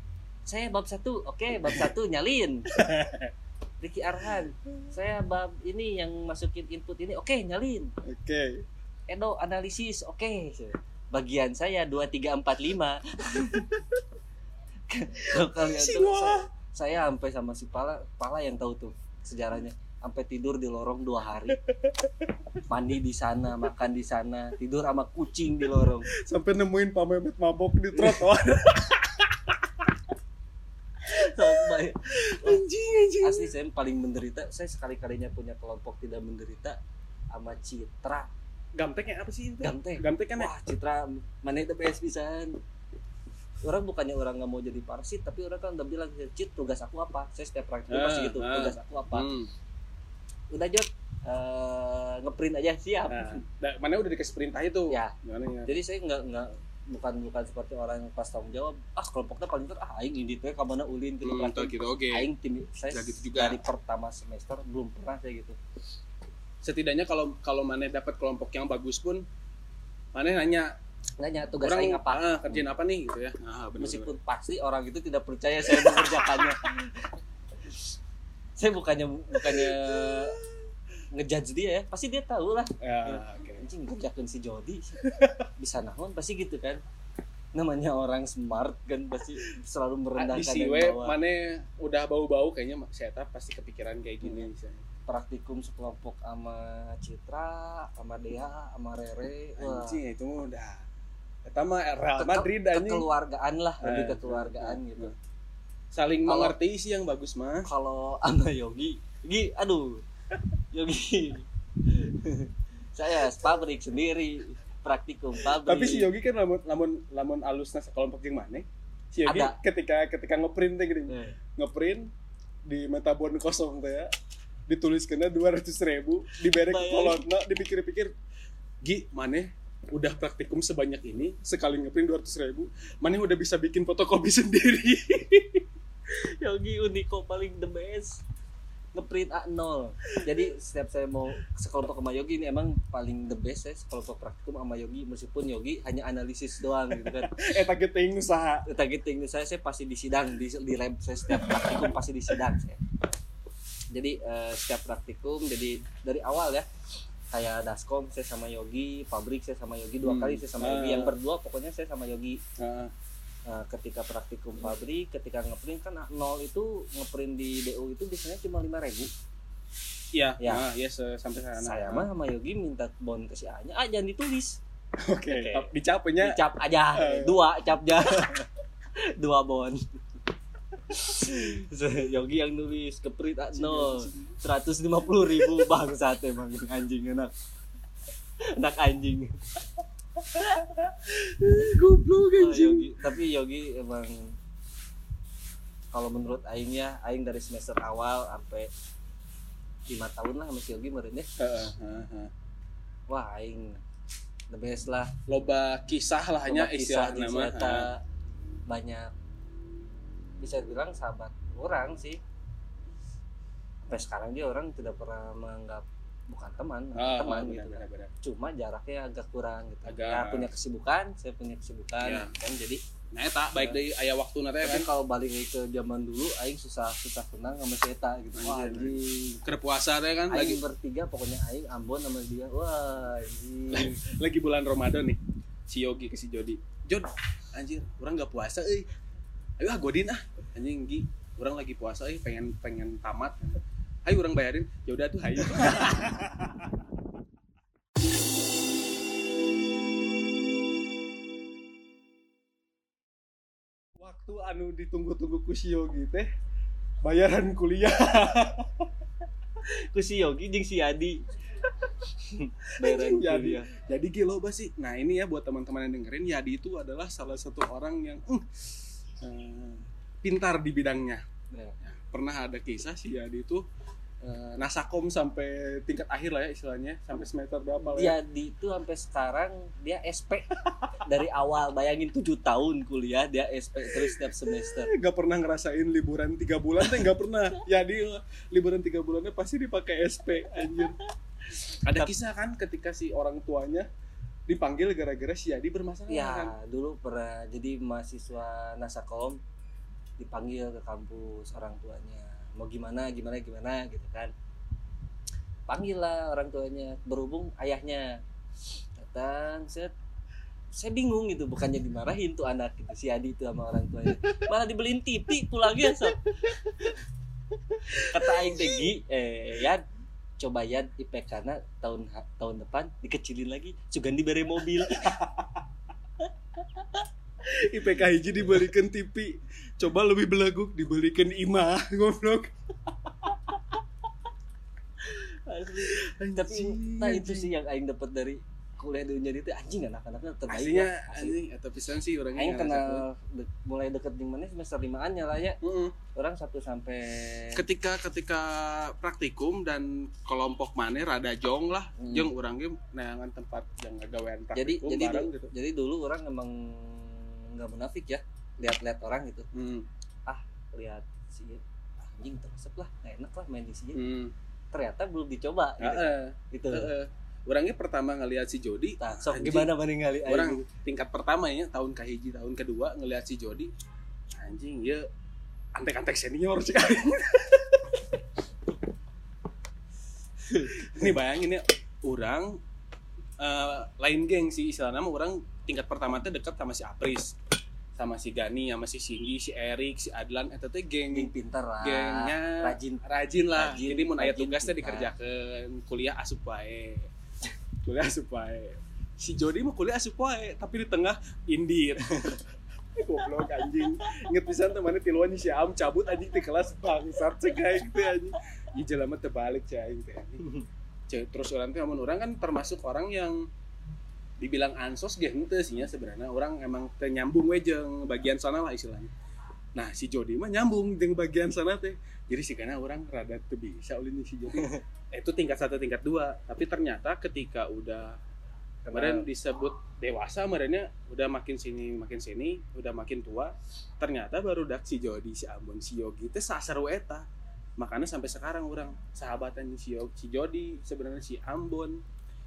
Saya bab satu oke bab satu nyalin <laughs> Ricky Arhan. Saya bab ini yang masukin input ini oke nyalin. Oke. Edo analisis oke. Bagian saya dua tiga empat lima. <laughs> Kalau kalian tuh saya, saya sampai sama si Pala Pala yang tahu tuh sejarahnya. Sampai tidur di lorong dua hari. Mandi di sana makan di sana tidur sama kucing di lorong. Sampai nemuin Pak Mehmet mabok di trotoar <laughs> Sampai. <laughs> anjing anjing asli saya paling menderita saya sekali kalinya punya kelompok tidak menderita sama Citra Gamteknya apa sih itu? Gamtek. Gamtek kan ya? wah Citra mana itu PS pisan orang bukannya orang nggak mau jadi parasit tapi orang kan udah bilang Cit tugas aku apa saya setiap praktikum Ah, pasti gitu ah. tugas aku apa Hmm. udah jod eh, ngeprint aja siap Nah, da- mana udah dikasih perintah itu? ya Gimana ya? jadi saya nggak nggak bukan bukan seperti orang yang pas tanggung jawab ah kelompoknya paling ter ah aing ini teh kamana ulin gitu Hmm, gitu, oke. aing tim saya gitu juga. dari pertama semester belum pernah saya gitu Setidaknya kalau kalau mana dapat kelompok yang bagus pun mana nanya nanya tugas orang aing apa ah, kerjain apa nih gitu ya. Nah, bener, meskipun pasti orang itu tidak percaya saya mengerjakannya <laughs> saya bukannya bukannya ngejudge dia ya pasti dia tahu lah Ya, oke. anjing ngerjakan si Jody bisa nahon pasti gitu kan namanya orang smart kan pasti selalu di merendahkan si yang we bawah. mana udah bau-bau kayaknya saya pasti kepikiran kayak gini Hmm. praktikum sekelompok sama Citra, sama Dea, sama Rere, wah. anjing itu udah Eta mah Real Ke- Madrid anjing kekeluargaan lah, lebih Eh, kekeluargaan eh, gitu. eh. saling Kalau- mengerti sih yang bagus mah Kalau sama Yogi, Yogi, aduh, Yogi, <laughs> saya pabrik sendiri, praktikum pabrik. tapi si Yogi kan lamun lamun lamun alusna sekelompok yang mana? Si Yogi Ada. ketika ketika ngeprint teh gini. Eh, ngeprint di metabon kosong teh ya ditulis kena dua ratus ribu Bayangin. kolotna dipikir-pikir Gi mana? Udah praktikum sebanyak ini sekali ngeprint dua ratus ribu mana udah bisa bikin fotokopi <laughs> sendiri? Yogi Uniko paling the best ngeprint A0 jadi setiap saya mau sekelompok sama Yogi ini emang paling the best ya sekelompok praktikum sama Yogi. Meskipun Yogi hanya analisis doang gitu kan. <laughs> Eta geting usaha. Targeting saya saya pasti di sidang di, di lab saya setiap praktikum pasti di sidang saya. Jadi eh, setiap praktikum jadi dari awal ya kayak daskom saya sama Yogi pabrik saya sama Yogi dua Hmm. kali saya sama Yogi Ah. yang berdua pokoknya saya sama Yogi. Nah, Nah, ketika praktikum pabrik, ketika ngeprint kan nol itu ngeprint di DU itu biasanya cuma lima ribu. iya Ya. nah, ya se- sampai sana Saya mah sama Yogi minta bon ke si A-nya, ah jangan ditulis, oke Oke. Tapi dicapnya dicap aja, Eh. dua capnya, <laughs> dua bon. Yogi yang nulis ke print A nol, seratus lima puluh ribu bangsat emang anjing enak, enak anjing. Goblok Oh, Yogi. Tapi Yogi emang kalau menurut Aing ya, Aing dari semester awal sampai lima tahun lah sama si Yogi meren ya. Wah Aing the best lah. loba kisah lah hanya istilah di nama banyak bisa bilang sahabat orang sih. Sampai sekarang dia orang tidak pernah menganggap bukan teman, Ah, teman ah, gitu. benar, benar, benar. Cuma jaraknya agak kurang gitu. Agak- Ya punya kesibukan, saya punya kesibukan Ya. kan. Jadi nah eta baik dari ayah waktu nanti tapi kan kalau balik ke zaman dulu aing susah susah tenang sama si Eta gitu. Wah anjing. ke puasa teh kan lagi bertiga pokoknya aing Ambon sama dia. Wah anjing. <laughs> Lagi bulan Ramadan nih si Yogi ke si Jody. Jod anjir orang nggak puasa euy. Ayo ah godin ah. Anjing Gi orang lagi puasa euy pengen pengen tamat ayo orang bayarin ya udah tuh ayo waktu anu ditunggu-tunggu ku si Yogi teh bayaran kuliah ku si Yogi jeung si Adi <laughs> bayaran Jadi, kuliah jadi gilo sih. Nah ini ya buat teman-teman yang dengerin, Yadi itu adalah salah satu orang yang uh, eh, pintar di bidangnya. Ya. Pernah ada kisah si Yadi itu eh, nasakom sampai tingkat akhir lah ya istilahnya, sampai semester berapa lah ya. dia di itu sampai sekarang dia SP <laughs> dari awal bayangin 7 tahun kuliah dia SP terus setiap semester Gak pernah ngerasain liburan tiga bulan teh nggak pernah. <laughs> Yadi eh, liburan tiga bulannya pasti dipakai SP anjir. Ada kisah kan ketika si orang tuanya dipanggil gara-gara si Yadi bermasalah kan. ya dulu pernah jadi mahasiswa Nasakom dipanggil ke kampus orang tuanya. Mau gimana gimana gimana gitu kan. Panggil lah orang tuanya berhubung ayahnya. Datang set. Saya bingung gitu bukannya dimarahin tuh anak gitu si Adi itu sama orang tuanya. Malah dibeliin TV pulangnya sob kata Aing Degi eh Yan coba Yan IPK na tahun tahun depan dikecilin lagi sugan diberi mobil <laughs> <laughs> IPK hiji dibalikan TV coba lebih belaguk dibalikan IMA <laughs> goblok Asli. tapi nah itu sih yang aing dapat dari kuliah di Unjani itu anjing anak-anaknya terbaik aslinya lah, asli. anjing atau pisan sih orangnya aing kenal de- mulai deket di mana semester limaan ya lah ya Mm-mm. orang satu sampai ketika ketika praktikum dan kelompok mana rada jong lah Hmm. jong orangnya neangan tempat yang jadi praktikum jadi bareng du- gitu jadi dulu orang emang nggak munafik ya lihat-lihat orang gitu Hmm. lihat si ah, anjing teresep lah nggak enak lah main di sini Hmm. ternyata belum dicoba gitu. Heeh, gitu heeh. orangnya pertama ngelihat si Jody nah, sok Anjing. gimana banding kali orang tingkat pertama ya tahun kahiji tahun kedua ngelihat si Jody anjing ya antek-antek senior sih <laughs> ini bayangin ya orang eh, lain geng sih istilahnya mah orang tingkat pertama teh dekat sama si Apris sama si Gani sama si Cindy si Erik si Adlan eta teh geng geng pintar lah gengnya rajin. Rajin lah. Rajin, jadi mun aya rajin tugasnya dikerjakan kuliah asup wae. Kuliah asup wae. Si Jody mah kuliah asup wae tapi di tengah indit <laughs> goblok anjing. Inget pisan temannya tiluan si Am cabut anjing di kelas bangsat kayak gitu anjing. Ih jelema terbalik aing teh anjing. <laughs> Terus orang amun orang kan termasuk orang yang dibilang ansos ge henteu sih nya sebenarnya. Orang emang teu nyambung we jeung bagian sana lah istilahnya. Nah si Jody mah nyambung dengan bagian sana teh. Jadi sih karena orang rada tuh bisa ulin si Jody. Eh, <laughs> itu tingkat satu tingkat dua. Tapi ternyata ketika udah kemarin disebut dewasa kemarinnya udah makin sini makin sini udah makin tua ternyata baru dak si Jody si Ambon si Yogi teh saseru eta. Makanya sampai sekarang orang sahabatan si Yogi si Jody sebenarnya si Ambon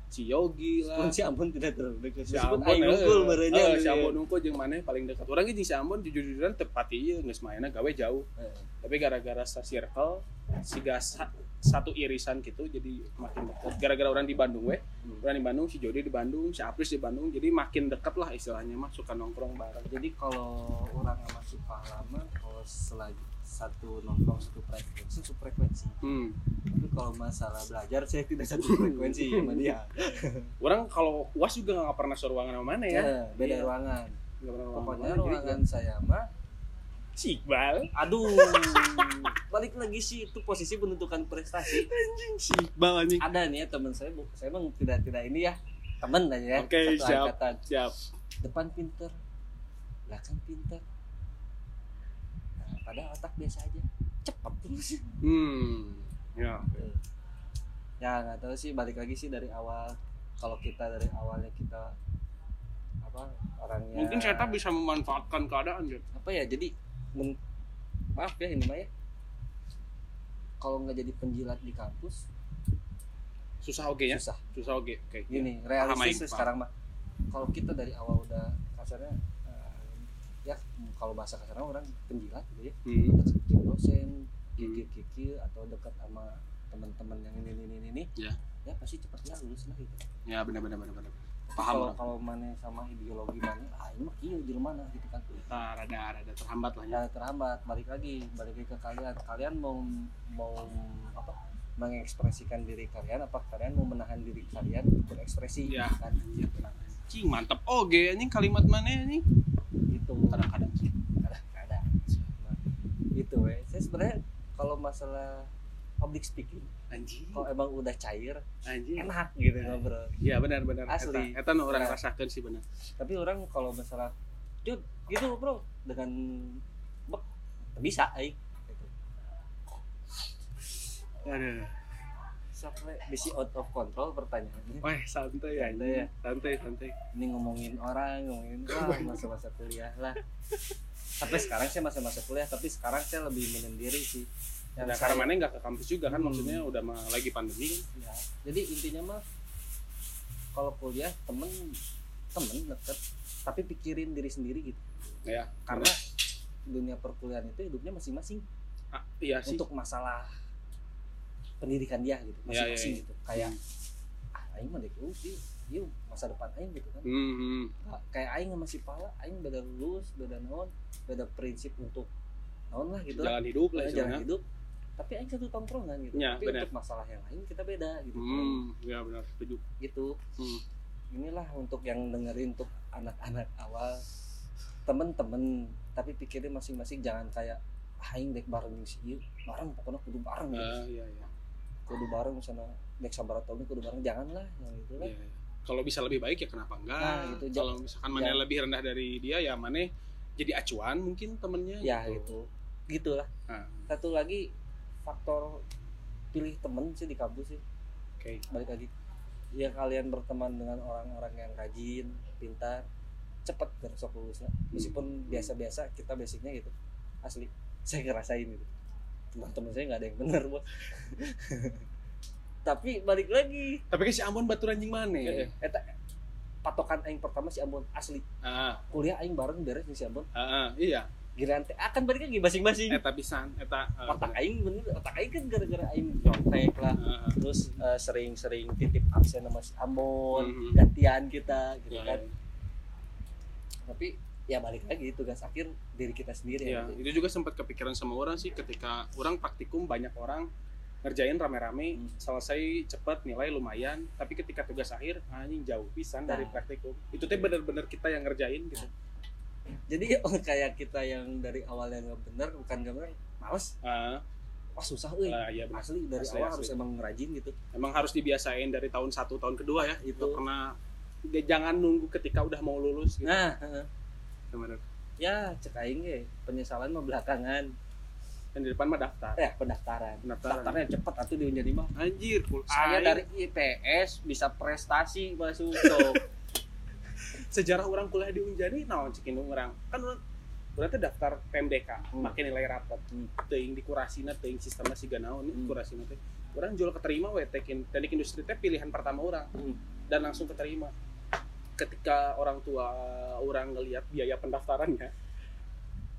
si Yogi lah. Pun si Ambon tidak terlalu dekat. Si Ambon aing eh, unggul merenya eh, si ya. Ambon unggul jeung mana paling dekat. Orang jeung si Ambon jujur-jujuran tepat ieu geus mainna gawe jauh. Eh, tapi gara-gara sa circle si gas satu irisan gitu jadi makin dekat. Gara-gara orang di Bandung weh. Hmm. orang di Bandung si Jody di Bandung si Apris di Bandung jadi makin dekat lah istilahnya mah suka nongkrong bareng. Jadi kalau orang sama suka lama kalau selagi satu nongkrong satu frekuensi satu frekuensi. Hmm. tapi kalau masalah belajar saya <laughs> tidak satu frekuensi sama dia. <laughs> Orang kalau uas juga nggak pernah seruangan sama mana ya? Ya beda Iya. ruangan. Nggak pernah ruangan pokoknya jadi ruangan saya mah si Iqbal aduh. <laughs> Balik lagi sih itu posisi penentukan prestasi. Anjing si Iqbal anjing. Ada nih ya teman saya bu saya emang tidak tidak ini ya teman aja ya Oke, satu siap. angkatan. siap. Depan pinter belakang pinter padahal otak biasa aja. Cepat terus hmm ya. Ya nggak tahu sih balik lagi sih dari awal. Kalau kita dari awalnya kita apa orangnya mungkin saya bisa memanfaatkan keadaan gitu apa ya jadi men- maaf ya ini mah ya. Kalau nggak jadi penjilat di kampus susah oke ya? Susah. Susah oke oke. Gini Paham, realistis sekarang mah kalau kita dari awal udah kasarnya ya kalau bahasa kasarnya orang penjilat gitu ya. Hmm. dekat dosen kikir-kikir atau dekat sama teman-teman yang ini ini ini, ini. Ya. ya pasti cepat ya lulus lah gitu. Ya benar benar benar benar Paham, kalau kalau mana sama ideologi mana ah ini mah kieu jelema mana gitu kan. Nah, rada rada terhambat lah ya. Ya terhambat. Balik lagi balik lagi ke kalian. Kalian mau mau apa mengekspresikan diri kalian apa kalian mau menahan diri kalian untuk berekspresi? Iya. kan? benar. Cing, mantap oge anjing kalimat mana anjing gitu kadang-kadang kadang-kadang Nah, gitu weh saya sebenarnya kalau masalah public speaking anjing. kalau emang udah cair anjing. enak gitu ngobrol. Iya benar benar. Asli. eta, orang Ya. rasakan sih benar. Tapi orang kalau masalah Jud, gitu bro dengan bek bisa aing gitu. aduh sampai bisi out of control pertanyaannya. Wah santai ya Santai ya. santai santai. Ini ngomongin orang ngomongin <laughs> wah masa-masa kuliah lah. Sampai sekarang saya masa-masa kuliah tapi sekarang saya lebih menyendiri sih. Yang nah, saya- karena mana nggak ke kampus juga kan Hmm. maksudnya udah mah lagi pandemi kan? Ya, jadi intinya mah kalau kuliah temen temen deket tapi pikirin diri sendiri gitu. Ya karena dunia perkuliahan itu hidupnya masing-masing. Ah, iya sih. Untuk masalah pendidikan dia gitu Ya, masing-masing ya, ya. gitu kayak ah aing mah dek sih yuk masa depan aing gitu kan hmm, hmm. Nah, kayak aing sama si Pala aing beda lulus beda naon beda prinsip untuk naon lah gitu jalan hidup lah jalan istilahnya hidup tapi aing satu tongkrongan gitu Ya, tapi benar. untuk masalah yang lain kita beda gitu hmm ya benar setuju gitu hmm. inilah untuk yang dengerin untuk anak-anak awal temen-temen tapi pikirin masing-masing jangan kayak "Ah, aing dek bareng si bareng pokoknya kudu bareng gitu. Ah, iya iya kudu bareng sana dek sabar tahun kudu bareng janganlah yang itu lah Iya, iya. kalau bisa lebih baik ya kenapa enggak? Nah, gitu. kalau misalkan mana Ya. lebih rendah dari dia ya mana jadi acuan mungkin temennya ya gitu. gitulah. Nah, satu lagi faktor pilih temen sih di kampus sih. Oke. Balik lagi. Ya kalian berteman dengan orang-orang yang rajin pintar cepat besok lulusnya. Meskipun biasa-biasa kita basicnya gitu. Asli. <laughs> Saya ngerasain gitu teman-teman saya nggak ada yang benar bos. Tapi balik lagi. Tapi kan si Ambon batu anjing mana? Eh, eta patokan aing pertama si Ambon asli. Ah, kuliah aing bareng beres si Ambon. Ah, iya. Giliran teh akan balik lagi masing-masing. Eta pisan eta ah, otak aing bener otak aing kan gara-gara aing nyontek lah. Ah, ah. terus eh, sering-sering titip absen sama si Ambon Mhm. gantian kita gitu Iya, kan. iya. tapi ya balik lagi tugas akhir diri kita sendiri ya ya itu juga sempat kepikiran sama orang sih ketika orang praktikum banyak orang ngerjain rame-rame Hmm. selesai cepat nilai lumayan tapi ketika tugas akhir anjing jauh pisan dari Nah. praktikum. Itu teh bener-bener kita yang ngerjain gitu. Jadi <laughs> oh, kayak kita yang dari awalnya nggak bener bukan nggak bener males. Ah, wah susah euy. Ah, iya asli dari Asli, awal asli. harus emang ngerajin gitu. Emang harus dibiasain dari tahun satu tahun kedua ya. Itu. Pernah jangan nunggu ketika udah mau lulus gitu. Nah heeh. Bener. ya cek aing ge penyesalan mah belakangan dan di depan mah daftar eh pendaftaran Pendaftaran. daftarnya cepet atuh di Unjani mah anjir full saya dari IPS bisa prestasi masuk <laughs> sejarah orang kuliah di Unjani naon cekin orang kan orang berarti daftar PMDK Hmm. makin nilai rapot Hmm. teuing dikurasina teuing sistemnya siga naon Hmm. kurasina teh orang jual keterima we teknik industri teh pilihan pertama orang Hmm. dan langsung keterima ketika orang tua orang ngelihat biaya pendaftarannya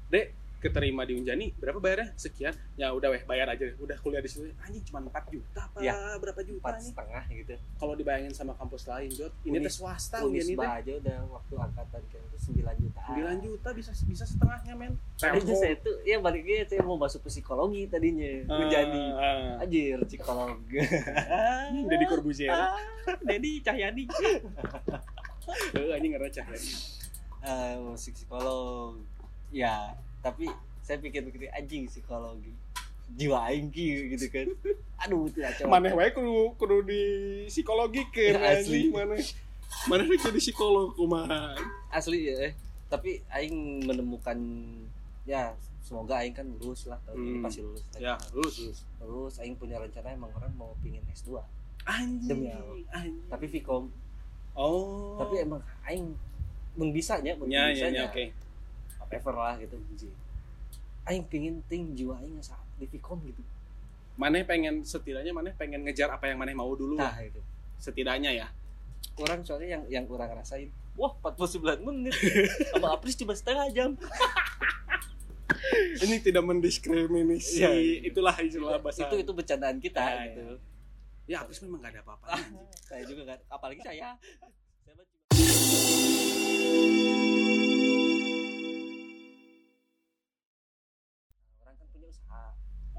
dek keterima di Unjani berapa bayarnya? Sekian. Ya udah weh bayar aja. Udah kuliah di situ. Anjing cuma 4 juta apa Ya. berapa juta empat nih? setengah gitu. Kalau dibayangin sama kampus lain Jod ini Unis- swasta Unjani teh. aja udah waktu angkatan kayak itu sembilan juta. 9 juta bisa bisa setengahnya men. Tadinya saya tuh ya baliknya saya mau masuk psikologi tadinya Ah, Unjani. Ah. Anjir, psikolog. <laughs> Deddy Corbuzier. Dedi Cahyadi. <laughs> Heeh, anjing ngerocah ya Eh, musik psikolog. Ya, tapi saya pikir-pikir anjing psikologi. Jiwa aing gitu kan. Aduh, tidak coba. maneh wae kudu kudu di psikologi ke <laughs> Ya, asli. maneh maneh rek jadi psikolog kumaha Asli ya, eh. Tapi aing menemukan ya semoga aing kan lulus lah tahun ini Hmm. pasti lulus. ya lulus lulus Lulus aing punya rencana emang orang mau pingin S2. anjing Demi Allah. anjing. Tapi Vkom, oh. Tapi emang aing mung bisanya, mung ya ya bisanya. ya oke. whatever lah gitu aing pingin ting jiwa aing saat di Vkom gitu. Maneh pengen setidaknya maneh pengen ngejar apa yang maneh mau dulu. Nah itu setidaknya ya. Orang soalnya yang yang kurang rasain. Wah 49 menit. <laughs> Sama Apris cuma setengah jam. Ini tidak mendiskriminasi Iya, iya. itulah istilah bahasa itu itu bercandaan kita Ah, gitu. ya Apris memang gak ada apa-apa. Ah, saya juga kan apalagi saya. Saya orang kan punya usaha.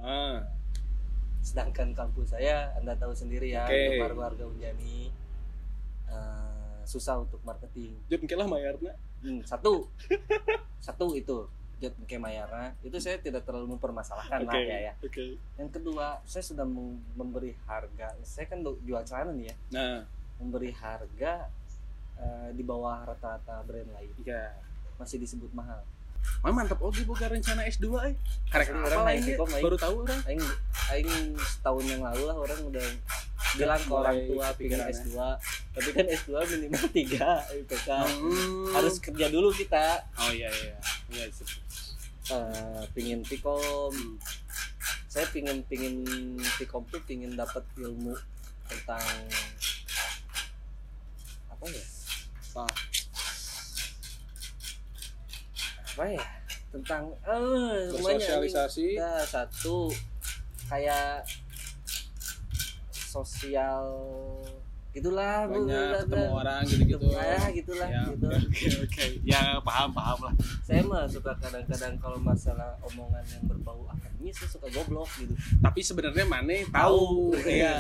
Ah. Sedangkan kampus saya anda tahu sendiri ya Oke. untuk warga Unjani. Eh, susah untuk marketing. Engke lah mayarna Hmm, satu. <laughs> Satu itu Jod Mke Mayara itu saya tidak terlalu mempermasalahkan oke lah ya ya. oke. Yang kedua saya sudah mem- memberi harga saya kan jual celana nih ya. Nah. Memberi harga eh, di bawah rata-rata brand lain. Iya. Masih disebut mahal Mah mantap oke boga rencana S2 eh. Karek apa orang ini? Vkom, main. Baru tahu orang. aing aing setahun yang lalu lah orang udah bilang ke orang tua pengen kepikiran, S2 tapi kan S2 minimal <laughs> 3 IPK Hmm. harus kerja dulu kita Oh iya iya. Iya. sip. eh pingin Vkom Hmm. saya pingin pingin Vkom tuh pingin dapat ilmu tentang apa ya Ah, apa ya tentang eh lumayan bersosialisasi. Nah, satu kayak sosial gitulah banyak ketemu orang gitu-gitu. ya gitulah Ya, gitu Oke oke. Ya paham paham lah. saya mah suka kadang-kadang kalau masalah omongan yang berbau akademis saya suka goblok gitu Tapi sebenarnya Mane tahu. Iya,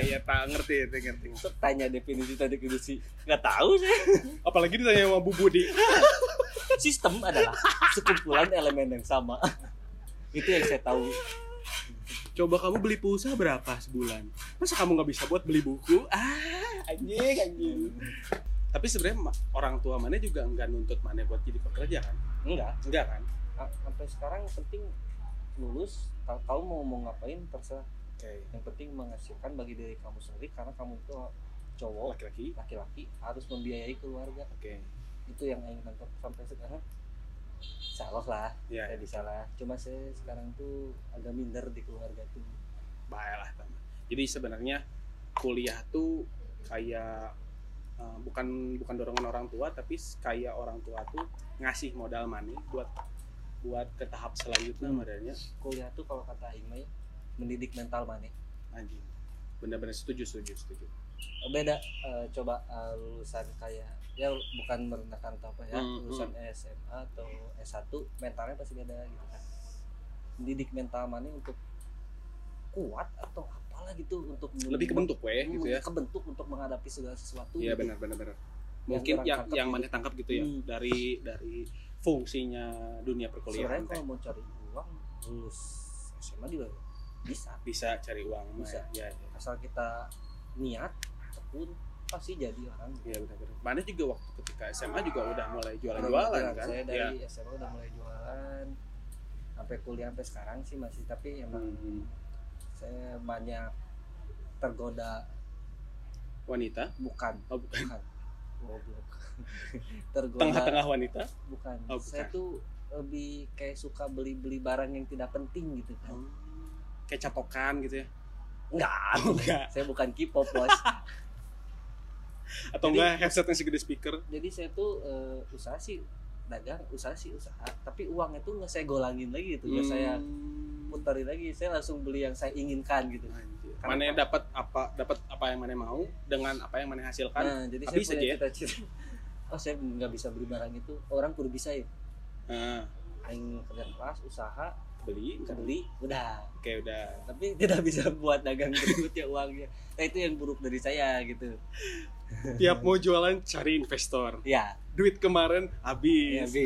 iya tak ngerti, ngerti, ngerti. Tanya definisi tadi definisi nggak tahu sih Apalagi ditanya sama Bu Budi. <laughs> sistem adalah sekumpulan elemen yang sama itu yang saya tahu Coba kamu beli pulsa berapa sebulan? Masa kamu nggak bisa buat beli buku? Ah, anjing, anjing. Tapi sebenarnya orang tua Mane juga nggak nuntut Mane buat jadi pekerja kan? enggak Enggak kan? Sampai sekarang penting lulus tahu tahu mau mau ngapain terserah Oke. yang penting menghasilkan bagi diri kamu sendiri karena kamu itu cowok Laki-laki. laki-laki harus membiayai keluarga Oke. Itu yang ingin tangkap sampai sekarang. Salah lah saya bisa lah. Cuma saya sekarang tuh agak minder di keluarga tuh. Baiklah, teman. Jadi sebenarnya kuliah tuh kayak uh, bukan bukan dorongan orang tua tapi kayak orang tua tuh ngasih modal money buat buat ke tahap selanjutnya Hmm. modalnya kuliah tuh kalau kata Aing ya, mendidik mental mana anjing. Benar-benar setuju setuju setuju. Beda eh, coba eh, lulusan kayak ya bukan merendahkan atau apa ya Hmm, lulusan SMA atau S1 mentalnya pasti beda gitu kan. Didik mental mana untuk kuat atau apalah gitu untuk lebih kebentuk weh gitu ya. kebentuk untuk menghadapi segala sesuatu iya gitu. benar benar benar. Yang mungkin yang yang gitu. mana tangkap gitu ya Hmm. dari dari fungsinya dunia perkuliahan sebenarnya kalau mau cari uang lulus SMA juga bisa. Bisa cari uang Bisa. ya ya asal kita niat tekun pasti jadi orang ya benar-benar mana juga waktu ketika SMA juga udah mulai jualan-jualan kan? saya ya dari SMA udah mulai jualan. Sampai kuliah sampai sekarang sih masih tapi emang Hmm. saya banyak tergoda. Wanita? Bukan. Oh bukan. Bukan. Goblok. <laughs> Tergoda. Tengah-tengah wanita? Bukan. Oh, saya bukan. tuh lebih kayak suka beli-beli barang yang tidak penting gitu kan. Oh, kayak catokan gitu ya? Enggak. Oh, enggak. Saya bukan K-pop bos <laughs> atau Jadi- enggak headset yang segede speaker. Jadi saya tuh eh, usaha sih dagang usaha sih usaha. Tapi uangnya tuh nggak saya golangin lagi gitu nggak saya Hmm. puterin lagi. Saya langsung beli yang saya inginkan gitu. Mana dapat apa dapat apa yang mana mau dengan apa yang mana hasilkan nah jadi saya habis punya aja ya? cita-cita. <laughs> Oh saya nggak bisa beli barang itu. Orang kudu bisa ya. Nah, aing kerja keras usaha beli. beli udah. Oke udah. Tapi <laughs> tidak bisa buat dagang berikutnya uangnya. Nah itu yang buruk dari saya gitu tiap mau jualan cari investor ya duit kemarin ya habis Bi.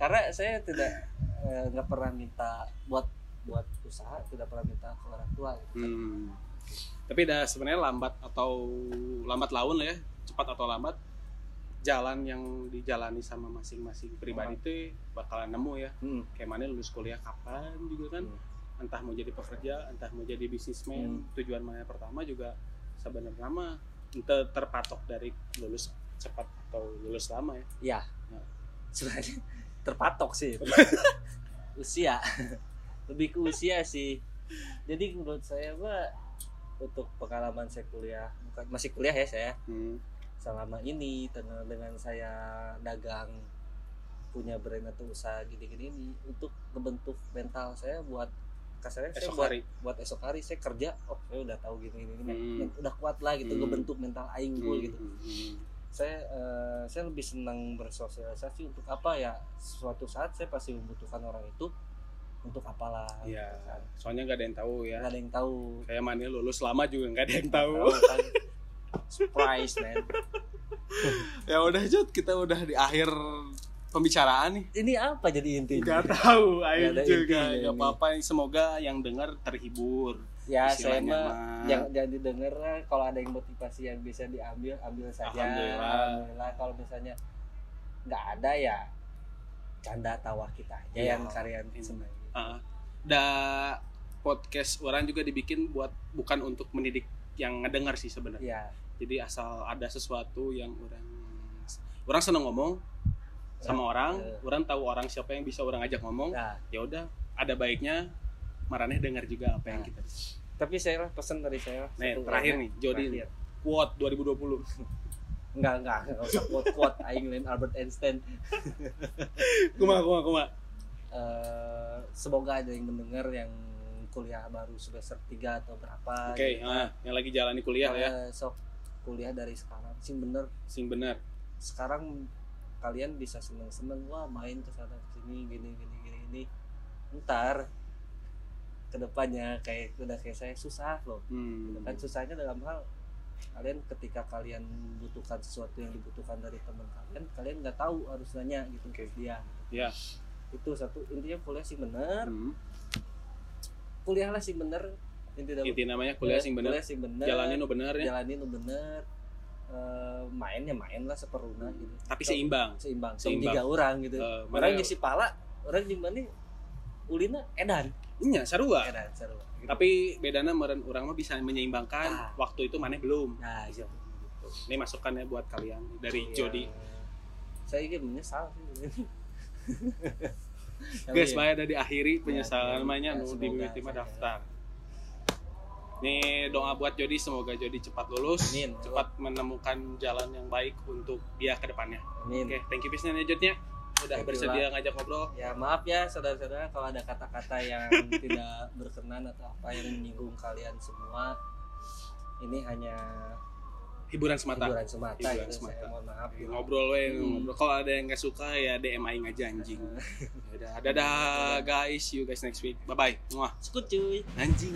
karena saya tidak eh, nggak pernah minta buat buat usaha tidak pernah minta ke orang tua gitu. Hmm. Tapi dah sebenarnya lambat atau lambat laun lah ya, cepat atau lambat jalan yang dijalani sama masing-masing pribadi itu bakalan nemu ya. Hmm. Kayak mana lulus kuliah kapan juga kan, Hmm. entah mau jadi pekerja, entah mau jadi bisnismen, Hmm. tujuan mana pertama juga sebenarnya mah ente terpatok dari lulus cepat atau lulus lama ya. ya Ya. sebenarnya terpatok sih <laughs> usia lebih ke usia sih jadi menurut saya mah untuk pengalaman saya kuliah bukan masih kuliah ya saya Hmm. selama ini dengan dengan saya dagang punya brand atau usaha gini-gini ini untuk membentuk mental saya buat kasarnya saya Esok buat, hari. buat esok hari saya kerja oh saya udah tahu gini gini, gini. Hmm. Men- udah kuat lah gitu Hmm. ngebentuk mental aing gua Hmm. gitu Hmm. saya eh, saya lebih senang bersosialisasi untuk apa ya suatu saat saya pasti membutuhkan orang itu untuk apalah Ya, gitu kan. soalnya nggak ada yang tahu ya. nggak ada yang tahu Kayak mana lulus lama juga nggak ada yang tahu. kan surprise man <laughs> ya udah Jod kita udah di akhir pembicaraan nih ini apa jadi intinya nggak tahu ayo juga ini. apa-apa semoga yang dengar terhibur ya saya mah jangan didengar lah. kalau ada yang motivasi yang bisa diambil ambil saja Alhamdulillah. Alhamdulillah. kalau misalnya nggak ada ya canda tawa kita aja Iya. yang kalian Ini. senang da podcast orang juga dibikin buat bukan untuk mendidik yang ngedengar sih sebenarnya ya jadi asal ada sesuatu yang orang orang seneng ngomong sama orang eh. orang tahu orang siapa yang bisa orang ajak ngomong nah. ya udah ada baiknya maraneh dengar juga apa yang Nah. kita tapi saya lah pesan dari saya satu terakhir nih Jody. Terakhir. quote 2020 enggak enggak enggak usah quote quote. Aing lain Albert Einstein. <laughs> Kuma kuma kuma. Eh, semoga ada yang mendengar yang kuliah baru semester 3 atau berapa oke gitu. ah, yang lagi jalani kuliah ya. Eh, sok kuliah dari sekarang. Sih bener. Sing benar sekarang kalian bisa seneng-seneng wah main ke sana ke sini gini gini gini gini. Ntar ke depannya kayak udah kayak saya susah loh. Hmm. kan susahnya dalam hal kalian ketika kalian membutuhkan sesuatu yang dibutuhkan dari teman kalian kalian nggak tahu harus nanya gitu. Ke dia Ya. itu satu intinya kuliah sih bener. Hmm. kuliah lah sih bener. Inti namanya kuliah sing benar kuliah sih bener. Jalanin nu bener ya. Jalanin nu bener Eh, main ya main lah seperlunya gitu tapi seimbang seimbang Seimbang. seimbang tiga orang gitu Eh, orang mana- ngisi pala orang di mana ulina edan Iya, sarua. edan seru gitu. Tapi bedana meren orang mah bisa menyeimbangkan Ah. waktu itu maneh belum. nah gitu Ini masukannya buat kalian dari Iya. Jody. saya juga menyesal sih Guys, ya, bayar dari akhiri penyesalan Ya, namanya ya, nu semoga di mah daftar. Nih doa buat Jody semoga Jody cepat lulus, Amin. cepat menemukan jalan yang baik untuk dia ke depannya. amin Oke, thank you pisan ya Jodnya. Udah Thank bersedia ngajak ngobrol. ya maaf ya saudara-saudara kalau ada kata-kata yang <laughs> tidak berkenan atau apa yang menyinggung kalian semua ini hanya hiburan semata hiburan semata Hiburan gitu. semata. Saya mohon maaf. gitu. ngobrol we Hmm. ngobrol kalau ada yang nggak suka ya DM aing aja anjing <laughs> Dadah, dadah guys, see you guys next week. Bye bye. Muah. Sekut cuy. Anjing.